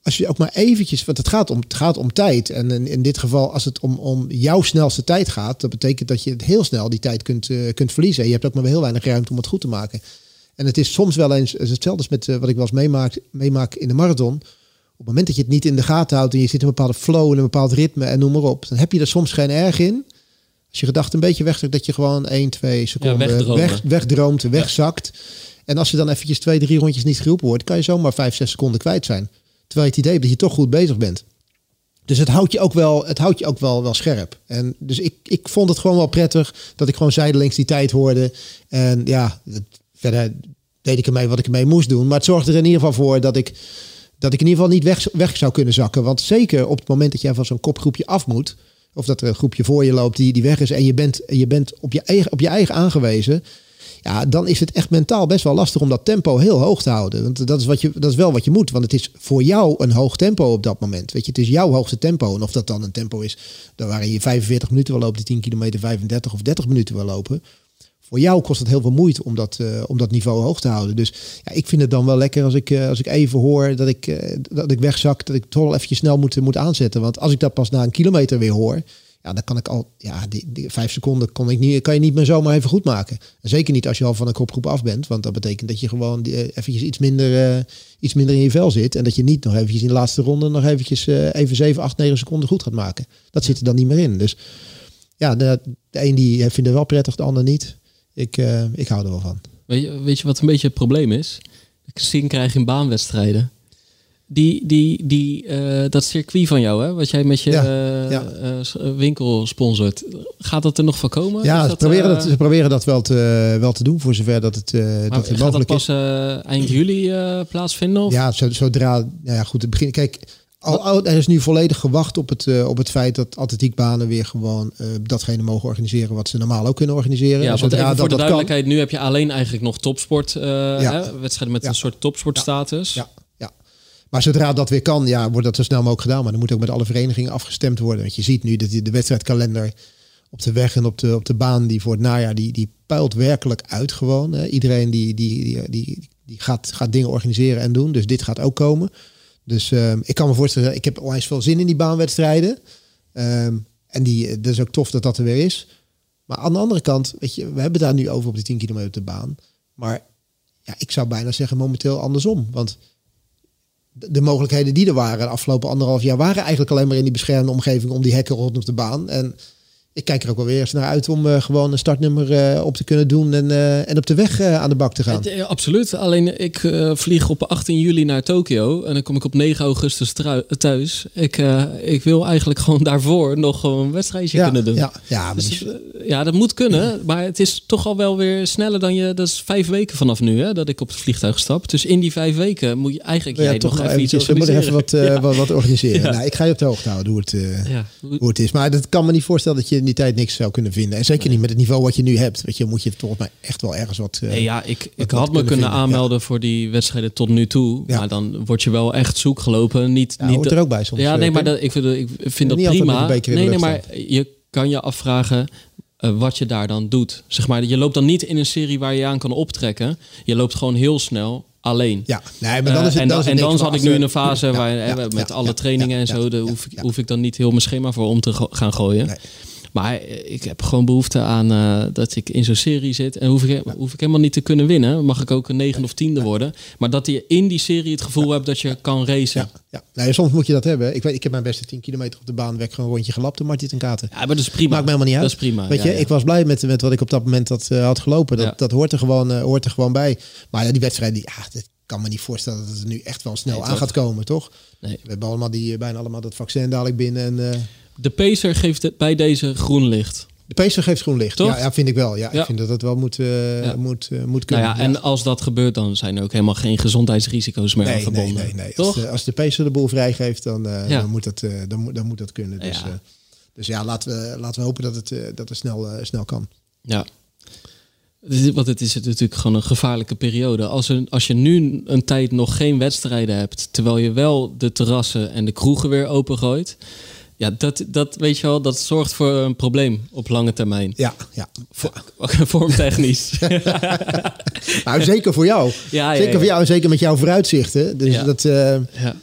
als je ook maar eventjes, want het gaat om, het gaat om tijd. En in, in dit geval, als het om, om jouw snelste tijd gaat, dat betekent dat je heel snel die tijd kunt, uh, kunt verliezen. En je hebt ook maar heel weinig ruimte om het goed te maken. En het is soms wel eens hetzelfde als met uh, wat ik wel eens meemaak, meemaak in de marathon. Op het moment dat je het niet in de gaten houdt en je zit in een bepaalde flow en een bepaald ritme en noem maar op, dan heb je er soms geen erg in. Als je gedachten een beetje wegtrekt, dat je gewoon 1, 2 seconden ja, weg, wegdroomt, wegzakt. Ja. En als je dan eventjes twee, drie rondjes niet geroepen wordt, kan je zomaar 5, 6 seconden kwijt zijn. Terwijl je het idee hebt dat je toch goed bezig bent. Dus het houdt je ook wel, het houdt je ook wel, wel scherp. En dus ik, ik vond het gewoon wel prettig dat ik gewoon zijdelings die tijd hoorde. En ja, verder deed ik ermee wat ik ermee moest doen. Maar het zorgde er in ieder geval voor dat ik, dat ik in ieder geval niet weg, weg zou kunnen zakken. Want zeker op het moment dat jij van zo'n kopgroepje af moet. Of dat er een groepje voor je loopt die, die weg is. En je bent, je bent op, je eigen, op je eigen aangewezen Ja, dan is het echt mentaal best wel lastig om dat tempo heel hoog te houden. Want dat is, wat je, dat is wel wat je moet. Want het is voor jou een hoog tempo op dat moment. Weet je, het is jouw hoogste tempo. En of dat dan een tempo is daar waarin je 45 minuten wil lopen, die 10 kilometer 35 of 30 minuten wil lopen. Voor jou kost het heel veel moeite om dat, uh, om dat niveau hoog te houden. Dus ja, ik vind het dan wel lekker als ik, uh, als ik even hoor dat ik, uh, dat ik wegzak, dat ik toch wel eventjes snel moet, moet aanzetten. Want als ik dat pas na een kilometer weer hoor, ja, dan kan ik al, ja, die, die vijf seconden kon ik niet, kan je niet meer zomaar even goed maken. En zeker niet als je al van een kopgroep af bent, want dat betekent dat je gewoon eventjes iets minder, uh, iets minder in je vel zit. En dat je niet nog eventjes in de laatste ronde nog eventjes uh, even 7, 8, 9 seconden goed gaat maken. Dat zit er dan niet meer in. Dus ja, de, de een die vindt het wel prettig, de ander niet. Ik, ik hou er wel van. Weet je, weet je wat een beetje het probleem is? Zin krijg in baanwedstrijden die, die, die, uh, dat circuit van jou, hè, wat jij met je ja, uh, ja. Uh, winkel sponsort, gaat dat er nog van komen? Ja, ze, proberen dat, ze proberen dat wel te, wel te doen, voor zover dat het, dat het gaat mogelijk dat pas eind juli plaatsvinden? Of? Ja, zodra, nou ja, goed, het begin. Kijk, al, al, er is nu volledig gewacht op het, op het feit dat atletiekbanen weer gewoon datgene mogen organiseren wat ze normaal ook kunnen organiseren. Ja, zodra dat, voor de duidelijkheid, kan, nu heb je alleen eigenlijk nog topsport, ja. hè, wedstrijden met een soort topsportstatus. Ja. Maar zodra dat weer kan, ja, wordt dat zo snel mogelijk gedaan. Maar dan moet ook met alle verenigingen afgestemd worden. Want je ziet nu dat de wedstrijdkalender op de weg en op de, op de baan die voor het najaar, die, die puilt werkelijk uit gewoon. Iedereen die, die, die, die, die gaat, gaat dingen organiseren en doen. Dus dit gaat ook komen. Dus um, ik kan me voorstellen, ik heb onwijs veel zin in die baanwedstrijden. Um, en die, dat is ook tof dat dat er weer is. Maar aan de andere kant, weet je, we hebben daar nu over op die 10 kilometer op de baan. Maar ja, ik zou bijna zeggen momenteel andersom. Want de mogelijkheden die er waren de afgelopen anderhalf jaar waren eigenlijk alleen maar in die beschermde omgeving om die hekken rondom de baan. En ik kijk er ook wel weer eens naar uit om uh, gewoon een startnummer uh, op te kunnen doen en, uh, en op de weg aan de bak te gaan. Absoluut. Alleen ik vlieg op 18 juli naar Tokio en dan kom ik op 9 augustus thuis. Ik, ik wil eigenlijk gewoon daarvoor nog gewoon een wedstrijdje ja, kunnen doen. Ja, ja, dus, ja, dat moet kunnen. Maar het is toch al wel weer sneller dan je. Dat is vijf weken vanaf nu hè, dat ik op het vliegtuig stap. Dus in die vijf weken moet je eigenlijk ja, jij toch nog even iets iets organiseren. Moet even wat, wat, wat, organiseren. Nou, ik ga je op de hoogte houden hoe het, hoe het is. Maar dat kan me niet voorstellen dat je in die tijd niks zou kunnen vinden. En zeker niet met het niveau wat je nu hebt. Weet je, moet je volgens mij echt wel ergens wat. Uh, nee, ja, ik, ik had me kunnen, kunnen aanmelden ja. voor die wedstrijden tot nu toe. Ja. Maar dan word je wel echt zoek gelopen. Niet, ja, niet hoort er ook bij soms. Ja, nee, maar dat, ik vind, ik vind dat prima. Nee, nee, maar je kan je afvragen. Uh, wat je daar dan doet. Zeg maar, je loopt dan niet in een serie waar je aan kan optrekken. Je loopt gewoon heel snel alleen. Ja, nee, maar dan is het, uh, en dan, en dan zat ik nu in een fase ja, waar ja, met alle trainingen en zo, de, hoef, ik, hoef ik dan niet heel mijn schema voor om te gaan gooien. Nee. Maar ik heb gewoon behoefte aan uh, dat ik in zo'n serie zit. En hoef ik, hoef ik helemaal niet te kunnen winnen. Mag ik ook een negende of tiende worden. Maar dat je in die serie het gevoel hebt dat je kan racen. Ja, ja. Nou, soms moet je dat hebben. Ik, weet, ik heb mijn beste 10 kilometer op de baan weg gewoon een rondje gelapt door Martin en Katen. Ja, maar dat is prima. Maakt me helemaal niet uit. Dat is prima. Weet je, ja, ja. ik was blij met, met wat ik op dat moment had, uh, had gelopen. Dat, dat hoort, er gewoon, uh, hoort er gewoon bij. Maar ja, die wedstrijd, die, ja, dat kan me niet voorstellen dat het nu echt wel snel nee, aan gaat komen, toch? Nee. We hebben allemaal die, bijna allemaal dat vaccin dadelijk binnen. En, de Pacer geeft het bij deze groen licht. De Pacer geeft groen licht. Toch? Ja, ja, vind ik wel. Ja, ja, ik vind dat dat wel moet, uh, ja. moet, uh, moet kunnen. Nou ja, en als dat gebeurt, dan zijn er ook helemaal geen gezondheidsrisico's meer nee, aan verbonden. Nee, nee, nee. Toch? Als, de, als de Pacer de boel vrijgeeft, dan, uh, dan, moet, dat, dan, moet, dan moet dat kunnen. Dus ja, dus ja laten, we, laten we hopen dat het, dat het snel, snel kan. Ja. Want het is natuurlijk gewoon een gevaarlijke periode. Als, er, als je nu een tijd nog geen wedstrijden hebt, terwijl je wel de terrassen en de kroegen weer opengooit. Ja, dat, dat weet je wel, dat zorgt voor een probleem op lange termijn. Ja, ja. Vormtechnisch. nou, zeker voor jou. Ja, zeker ja, voor jou en zeker met jouw vooruitzichten. Dus dat, uh, ja.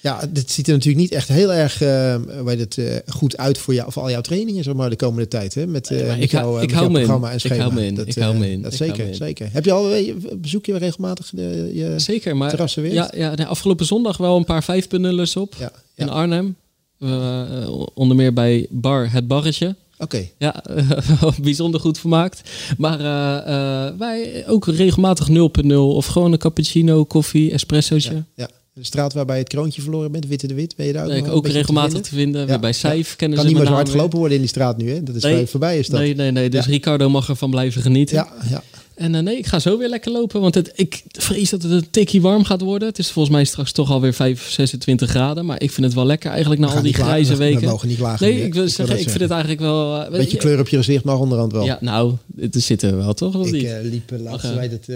ja, dit ziet er natuurlijk niet echt heel erg uh, weet het, uh, goed uit voor, jou, voor al jouw trainingen zeg maar, de komende tijd. Hè? Met, nee, met ik, jouw, ik met hou jouw me programma in. en schema. Ik hou me in. Dat, ik hou me in. Dat ik zeker, in. zeker. Heb je al, bezoek je regelmatig de, je zeker, maar, terrassen weer? Ja, ja nee, afgelopen zondag wel een paar vijfpunnelers op ja, in Arnhem. Uh, onder meer bij Bar Het Barretje. Oké. Okay. Ja, bijzonder goed vermaakt. Maar uh, wij ook regelmatig 0.0 of gewoon een cappuccino, koffie, espressootje. Ja, ja. De straat waarbij het kroontje verloren bent, Witte de Wit, ben je daar ook, nee, ook regelmatig te vinden. Ja. Bij Seif ja. kennen kan ze niet meer zo hard gelopen worden in die straat nu, hè? Dat is nee, voorbij is dat. Nee, nee, nee. Dus. Ricardo mag ervan blijven genieten. Ja, ja. En uh, nee, ik ga zo weer lekker lopen. Want het, ik vrees dat het een tikkie warm gaat worden. Het is volgens mij straks toch alweer 5, 26 graden. Maar ik vind het wel lekker eigenlijk na al die grijze weken. We mogen niet klagen. Nee, ik wil ik zeggen, ik vind het eigenlijk wel... Uh, Beetje kleur op je gezicht mag onderhand wel. Ja, nou, het zitten wel toch? Of ik niet? Uh, liep laatst wij dat,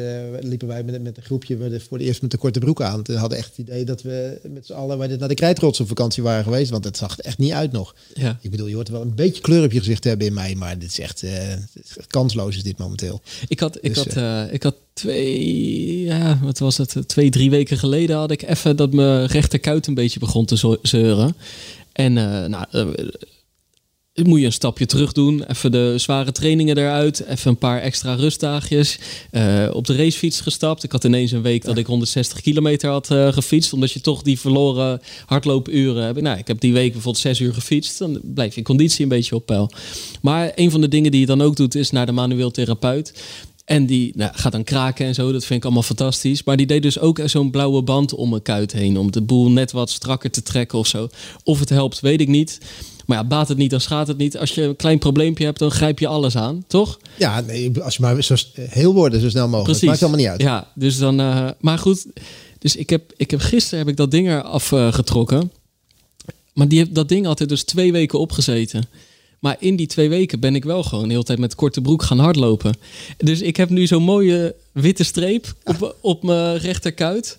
liepen wij met, met een groepje voor de eerst met de korte broek aan. We hadden echt het idee dat we met z'n allen wij naar de krijtrots op vakantie waren geweest. Want het zag er echt niet uit nog. Ja. Ik bedoel, je hoort wel een beetje kleur op je gezicht hebben in mij. Maar dit is echt kansloos is dit momenteel. Ik had, ik had, ik had twee, ja, wat was het? Twee, drie weken geleden had ik even dat mijn rechterkuit een beetje begon te zeuren. En uh, nou, uh, moet je een stapje terug doen. Even de zware trainingen eruit. Even een paar extra rustdagjes. Op de racefiets gestapt. Ik had ineens een week ja. dat ik 160 kilometer had gefietst. Omdat je toch die verloren hardloopuren hebt. Nou, ik heb die week bijvoorbeeld zes uur gefietst. Dan blijf je conditie een beetje op peil. Maar een van de dingen die je dan ook doet is naar de manueel therapeut. En die nou, gaat dan kraken en zo. Dat vind ik allemaal fantastisch. Maar die deed dus ook zo'n blauwe band om mijn kuit heen. Om de boel net wat strakker te trekken of zo. Of het helpt, weet ik niet. Maar ja, baat het niet, dan schaadt het niet. Als je een klein probleempje hebt, dan grijp je alles aan, toch? Ja, nee, als je maar zo heel worden, zo snel mogelijk. Precies. Maakt allemaal niet uit. Ja, dus dan... Uh, maar goed, dus ik heb, ik heb gisteren heb ik dat ding eraf uh, getrokken. Maar die, dat ding had er dus twee weken opgezeten. Maar in die twee weken ben ik wel gewoon de hele tijd met korte broek gaan hardlopen. Dus ik heb nu zo'n mooie witte streep op, op mijn rechterkuit.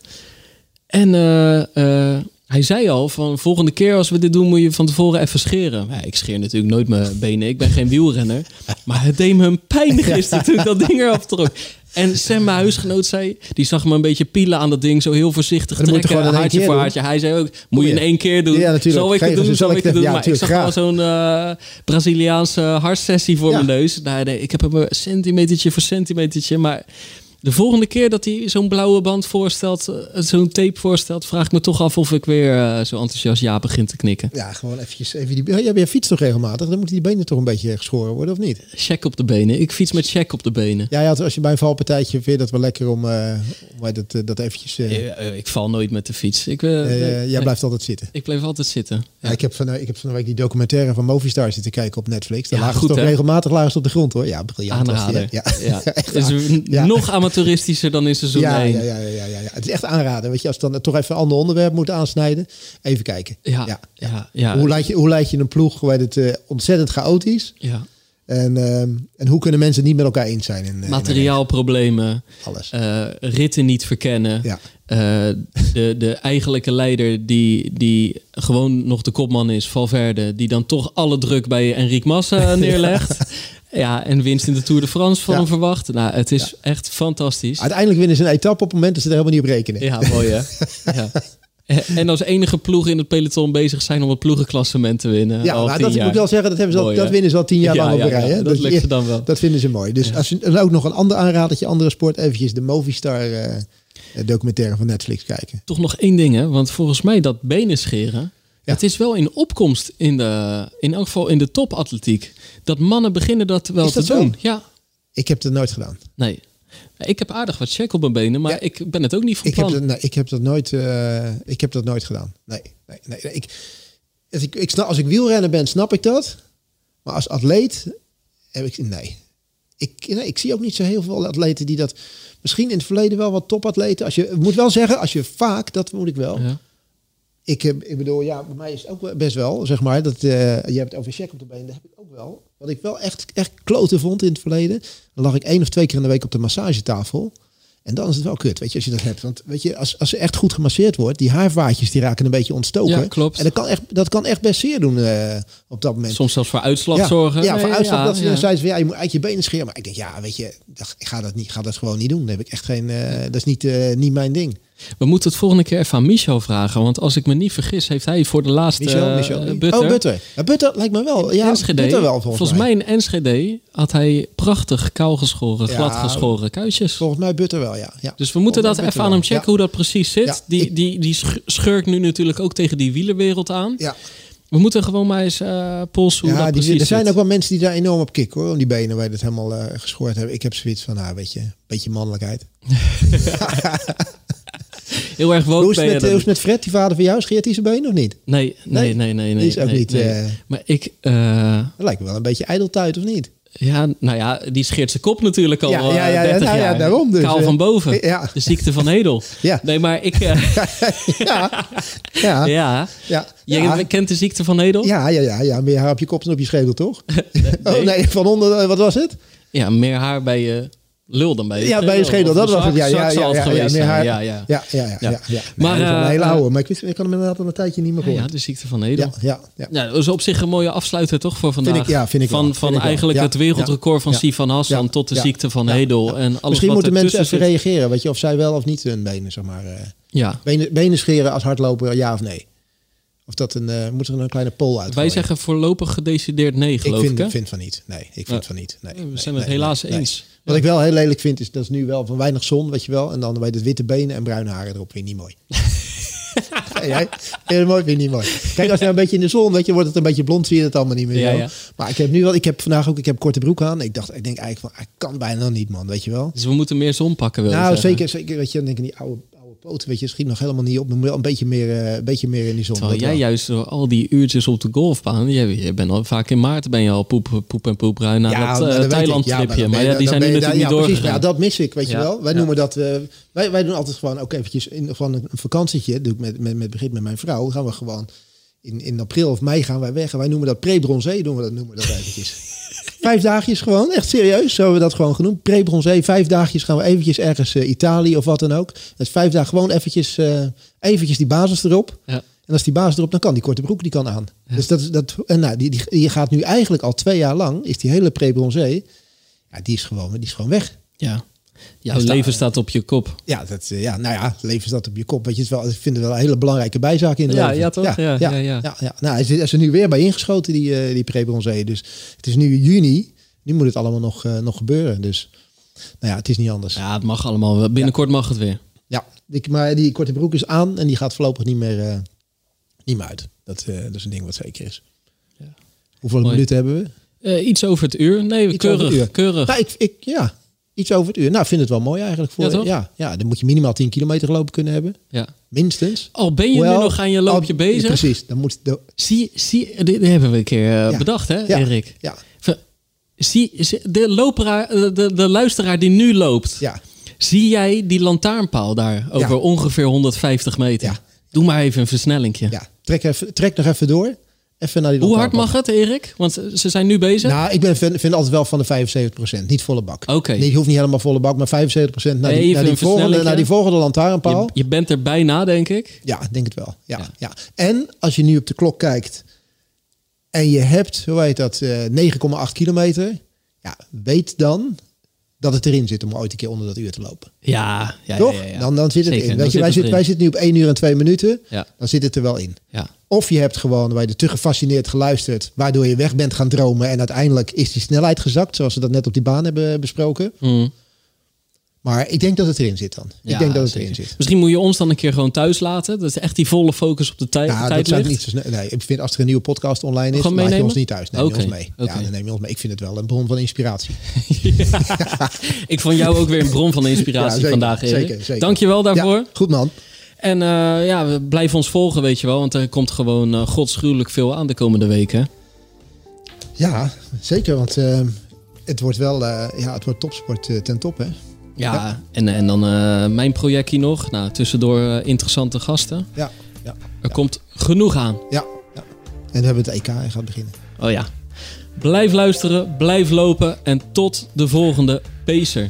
En uh, uh, hij zei al van volgende keer als we dit doen moet je van tevoren even scheren. Ja, ik scheer natuurlijk nooit mijn benen. Ik ben geen wielrenner. Maar het deed me een pijn gisteren toen ik dat ding eraf trok. En Sam, mijn huisgenoot, zei... Die zag me een beetje pielen aan dat ding. Zo heel voorzichtig moet trekken. Haartje keer voor doen. haartje. Hij zei ook, moet je in één keer doen. Ja, natuurlijk. Zal ik het doen, zal ik het doen. ja, maar ik zag wel zo'n eh, Braziliaanse hartsessie voor Ja. mijn neus. Nee, nee, ik heb hem een centimetertje voor centimetertje. Maar de volgende keer dat hij zo'n blauwe band voorstelt... eh, zo'n tape voorstelt... vraag ik me toch af of ik weer eh, zo enthousiast ja begin te knikken. Ja, gewoon eventjes even die... Ja, jij fietst toch regelmatig? Dan moeten die benen toch een beetje geschoren worden, of niet? Check op de benen. Ik fiets met check op de benen. Ja, ja, als je bij een valpartijtje vind je dat wel lekker om, eh, om dat, eh, dat eventjes... ik val nooit met de fiets. Ik, jij blijft altijd zitten. ik blijf altijd zitten. Ja, ik, heb van, ik heb van de week die documentaire van Movistar zitten kijken op Netflix. Daar Ja, lagen goed, toch hè? regelmatig lagen ze op de grond hoor. Ja, briljant. die? Aanraden. ja. Ja. Het is n- Ja. Nog amateuristischer dan in seizoen Ja, 1. ja, ja, ja, ja, ja. Het is echt aanraden. Weet je, als dan toch even een ander onderwerp moeten aansnijden. Even kijken. Ja, Ja, ja, ja. Hoe, leid je, hoe leid je een ploeg? Hoe heet het eh, ontzettend chaotisch? ja. En, ehm, en hoe kunnen mensen niet met elkaar eens zijn? In, eh, Materiaalproblemen, alles. eh, ritten niet verkennen. Ja. De, de eigenlijke leider die, die gewoon nog de kopman is, Valverde, die dan toch alle druk bij Enric Massa neerlegt. Ja, en winst in de Tour de France van Ja. hem verwacht. Nou, het is echt fantastisch. Uiteindelijk winnen ze een etappe op het moment dat ze er helemaal niet op rekenen. Ja, mooi hè? ja. En als enige ploeg in het peloton bezig zijn om het ploegenklassement te winnen. Ja, al dat moet ik wel zeggen, dat, hebben ze al, Mooi, dat winnen ze al tien jaar Ja, lang op rij. hè? dat lukt ze dan wel. Dat vinden ze mooi. Dus als je en ook nog een ander aanradertje, andere sport, eventjes de Movistar eh, documentaire van Netflix kijken. Toch nog één ding, hè? Want volgens mij dat benen scheren. Ja. Het is wel in opkomst in, de, in elk geval in de topatletiek. Dat mannen beginnen dat wel Is dat te zo? doen. Ja, Ik heb dat nooit gedaan. nee. Ik heb aardig wat check op mijn benen, maar Ja. ik ben het ook niet van Ik heb, plan. dat, nee, ik heb dat nooit. eh, ik heb dat nooit gedaan. Nee, nee, nee. nee. Ik, als ik, ik snap, als ik wielrenner ben, snap ik dat. Maar als atleet heb ik nee. Ik, nee, ik zie ook niet zo heel veel atleten die dat. Misschien in het verleden wel wat topatleten. Als je moet wel zeggen, als je vaak, dat moet ik wel. Ja. Ik, heb, ik bedoel, ja, bij mij is het ook best wel, zeg maar, dat eh, je hebt over check op de been, dat heb ik ook wel. Wat ik wel echt, echt kloten vond in het verleden, dan lag ik één of twee keer in de week op de massagetafel. En dan is het wel kut, weet je, als je dat hebt. Want weet je, als, als er echt goed gemasseerd wordt, die haarvaatjes die raken een beetje ontstoken. Ja, klopt. En dat kan echt, dat kan echt best zeer doen eh, op dat moment. Soms zelfs voor uitslag ja, zorgen. Ja, voor uitslag. ja, dat ze ja. dan zeiden ze van, ja, je moet uit je benen scheren. Maar ik denk, ja, weet je, ik ga dat, niet, ga dat gewoon niet doen. Dan heb ik echt geen, eh, dat is niet, niet mijn ding. We moeten het volgende keer even aan Michel vragen. Want als ik me niet vergis, heeft hij voor de laatste Michel, eh, Michel. Butter, Oh, Butter. Ja, Butter lijkt me wel. Ja, Enschede, Butter wel volgens, mij. in Enschede had hij prachtig kaalgeschoren, Ja. gladgeschoren kuitjes. Volgens mij Butter wel, ja. ja. Dus we moeten dat Volgens even aan hem checken hoe dat precies zit. Die, ik- die, die sch- schurkt nu natuurlijk ook tegen die wielerwereld aan. Ja, We moeten gewoon maar eens eh polsen hoe ja dat die, precies er zijn zit. ook wel mensen die daar enorm op kicken hoor. Om die benen waar je het helemaal eh, geschoord hebben. Ik heb zoiets van, nou weet je, een beetje mannelijkheid. Heel erg woke Hoe is, het met, hoe dan. is het met Fred, die vader van jou? Scheert hij zijn been of niet? Nee, nee, Nee? nee, nee. nee, Die is ook nee, niet, nee. eh, Maar ik... eh, Dat lijkt me wel een beetje ijdeltuit of niet? Ja, nou ja, die scheert zijn kop natuurlijk al Ja, ja, ja, ja, ja, 30 nou ja, jaar. daarom dus, Kaal eh. van boven. Ja. De ziekte van Hedel. Ja. Nee, maar ik... eh, ja, ja, ja, ja. ja. Jij ja. kent de ziekte van Hedel? Ja, ja, ja, ja, meer haar op je kop dan op je schedel, toch? Oh nee, van onder, eh, wat was het? Ja, meer haar bij je lul dan bij je Ja, bij je schedel, dat was het. Ja, ja, ja, ja, ja. Ja, ja. Maar, een eh, hele oude, maar ik, wist, ik had hem inderdaad al een tijdje niet meer gehoord. ja, de ziekte van Hedel. Ja, ja, ja. Is op zich een mooie afsluiter toch voor vandaag. Ik- ja, vind ik van van ik eigenlijk het wereldrecord van Sifan Hassan tot de ziekte van Hedel. En alles Misschien wat moeten mensen even reageren, weet je, of zij wel of niet hun benen, zeg maar. eh, Ja, benen, benen scheren als hardloper, ja of nee? Of dat een, eh moet er een kleine poll uit? wij zeggen voorlopig gedecideerd nee, ik geloof vind, ik. vind van niet. Nee, ik vind van niet. Nee, we zijn het helaas eens. Wat ik wel heel lelijk vind, is dat is nu wel van weinig zon, weet je wel. En dan bij het witte benen en bruine haren erop. Je niet mooi. Hey, jij? Vind je het mooi? Vind je niet mooi? Kijk, als je nou een beetje in de zon, weet je, wordt het een beetje blond, zie je het allemaal niet meer. Ja, ja. Maar ik heb nu wel, ik heb vandaag ook, ik heb korte broek aan. Ik dacht, ik denk eigenlijk van, ik kan bijna niet, man, weet je wel. Dus we moeten meer zon pakken, je Nou, zeker, zeker, weet je, dan denk ik die oude, poten, weet je, schiet nog helemaal niet op. Maar een beetje meer, eh, een beetje meer in die zon. Terwijl jij wel. juist door al die uurtjes op de golfbaan, je, je bent al vaak in maart ben je al poep, poep en poepruin naar Ja, dat nou, ik. Thailand Ja, tripje. dan maar ja, die zijn nu natuurlijk niet ja, precies. doorgegaan. Ja, dat mis ik, weet je Ja, wel. Wij ja. noemen dat, eh, wij, wij doen altijd gewoon ook eventjes in, van een vakantietje, doe ik met, met, met begin met mijn vrouw, gaan we gewoon in, in april of mei gaan wij weg. En wij noemen dat pre-bronzé, doen we dat, noemen we dat eventjes. vijf dagjes gewoon, echt serieus, zo hebben we dat gewoon genoemd. Pre-bronzé, vijf dagjes gaan we eventjes ergens eh, Italië of wat dan ook. Dat is vijf dagen gewoon eventjes, eh, eventjes die basis erop. Ja. En als die basis erop, dan kan die korte broek die kan aan. Dus dat, is- dat, en nou, die, die, je gaat nu eigenlijk al twee jaar lang, is die hele pre-bronzé, ja, die is gewoon, die is gewoon weg. Ja. Jouw leven staat op je kop. Ja, dat, eh, ja, nou ja, leven staat op je kop. Weet je, het wel, ik vind het wel een hele belangrijke bijzaak in het Ja, leven. ja, toch? Ja, ja, ja, ja, ja. ja, ja. Nou, hij is, er nu weer bij ingeschoten, die, eh die pre-bronzé. Dus het is nu juni. Nu moet het allemaal nog, eh, nog gebeuren. Dus nou ja, het is niet anders. Ja, Ja, het mag allemaal. Binnenkort mag het weer. ik, maar die korte broek is aan en die gaat voorlopig niet meer, niet meer uit. Dat, dat is een ding wat zeker is. Ja. Hoeveel Mooi. minuten hebben we? Iets over het uur. Nee, Iets keurig. uur. keurig. Nou, ik, ik, ja, iets over het uur. Nou, ik vind het wel mooi eigenlijk. Voor, Ja? Ja, ja, dan moet je minimaal 10 kilometer gelopen kunnen hebben. Ja. Minstens. Al ben je nu nog aan je loopje al- bezig. Precies. Dan moet de, Zie, zie, dit, hebben we een keer eh, bedacht, hè. Erik? ja, Zie, de, loperaar, eh, de, de luisteraar die nu loopt. ja. Zie jij die lantaarnpaal daar over ongeveer 150 meter? Ja. Doe maar even een versnellingje. Ja, trek, even, trek nog even door. Even naar die Hoe hard mag het, Erik? Want eh, ze zijn nu bezig. Nou, ik ben, vind, vind altijd wel van de 75%. Niet volle bak. Oké. Nee, je hoeft niet helemaal volle bak, maar 75% naar die, naar die, volgende, naar die volgende lantaarnpaal. je, je bent er bijna, denk ik. Ja, denk het wel. Ja, Ja. ja. En als je nu op de klok kijkt en je hebt, hoe heet dat, eh 9,8 kilometer. Ja, weet dan dat het erin zit om ooit een keer onder dat uur te lopen. Ja, ja, Toch? ja. Dan, dan zit het Zeker, in. Weet je, zit wij, erin. wij zitten nu op 1 uur en 2 minuten. Ja, Dan zit het er wel in. ja. Of je hebt gewoon waar je te gefascineerd geluisterd, waardoor je weg bent gaan dromen en uiteindelijk is die snelheid gezakt, zoals we dat net op die baan hebben besproken. Mm. Maar ik denk dat het erin zit dan. Ja, ik denk dat het zeker. erin zit. Misschien moet je ons dan een keer gewoon thuis laten. Dat is echt die volle focus op de tij- Ja, dat tijd ligt. niet zo snel. Nee, ik vind als er een nieuwe podcast online is, laat je ons niet thuis. Neem je ons mee. Ja, dan neem je ons mee. Ik vind het wel een bron van inspiratie. Ik vond jou ook weer een bron van inspiratie Ja, zeker, vandaag, Erik. zeker, zeker. Dankjewel daarvoor. Ja, goed man. En eh, ja, we blijven ons volgen, weet je wel. Want er komt gewoon eh godsgruwelijk veel aan de komende weken. Ja, zeker. Want eh, het wordt wel ja, het wordt topsport ten top. Hè? Ja, Ja. En, en dan mijn projectje nog. Nou, tussendoor interessante gasten. Ja, ja, Er komt genoeg aan. ja, ja. En we hebben het EK en gaat beginnen. Oh ja. Blijf luisteren, blijf lopen en tot de volgende Pacer.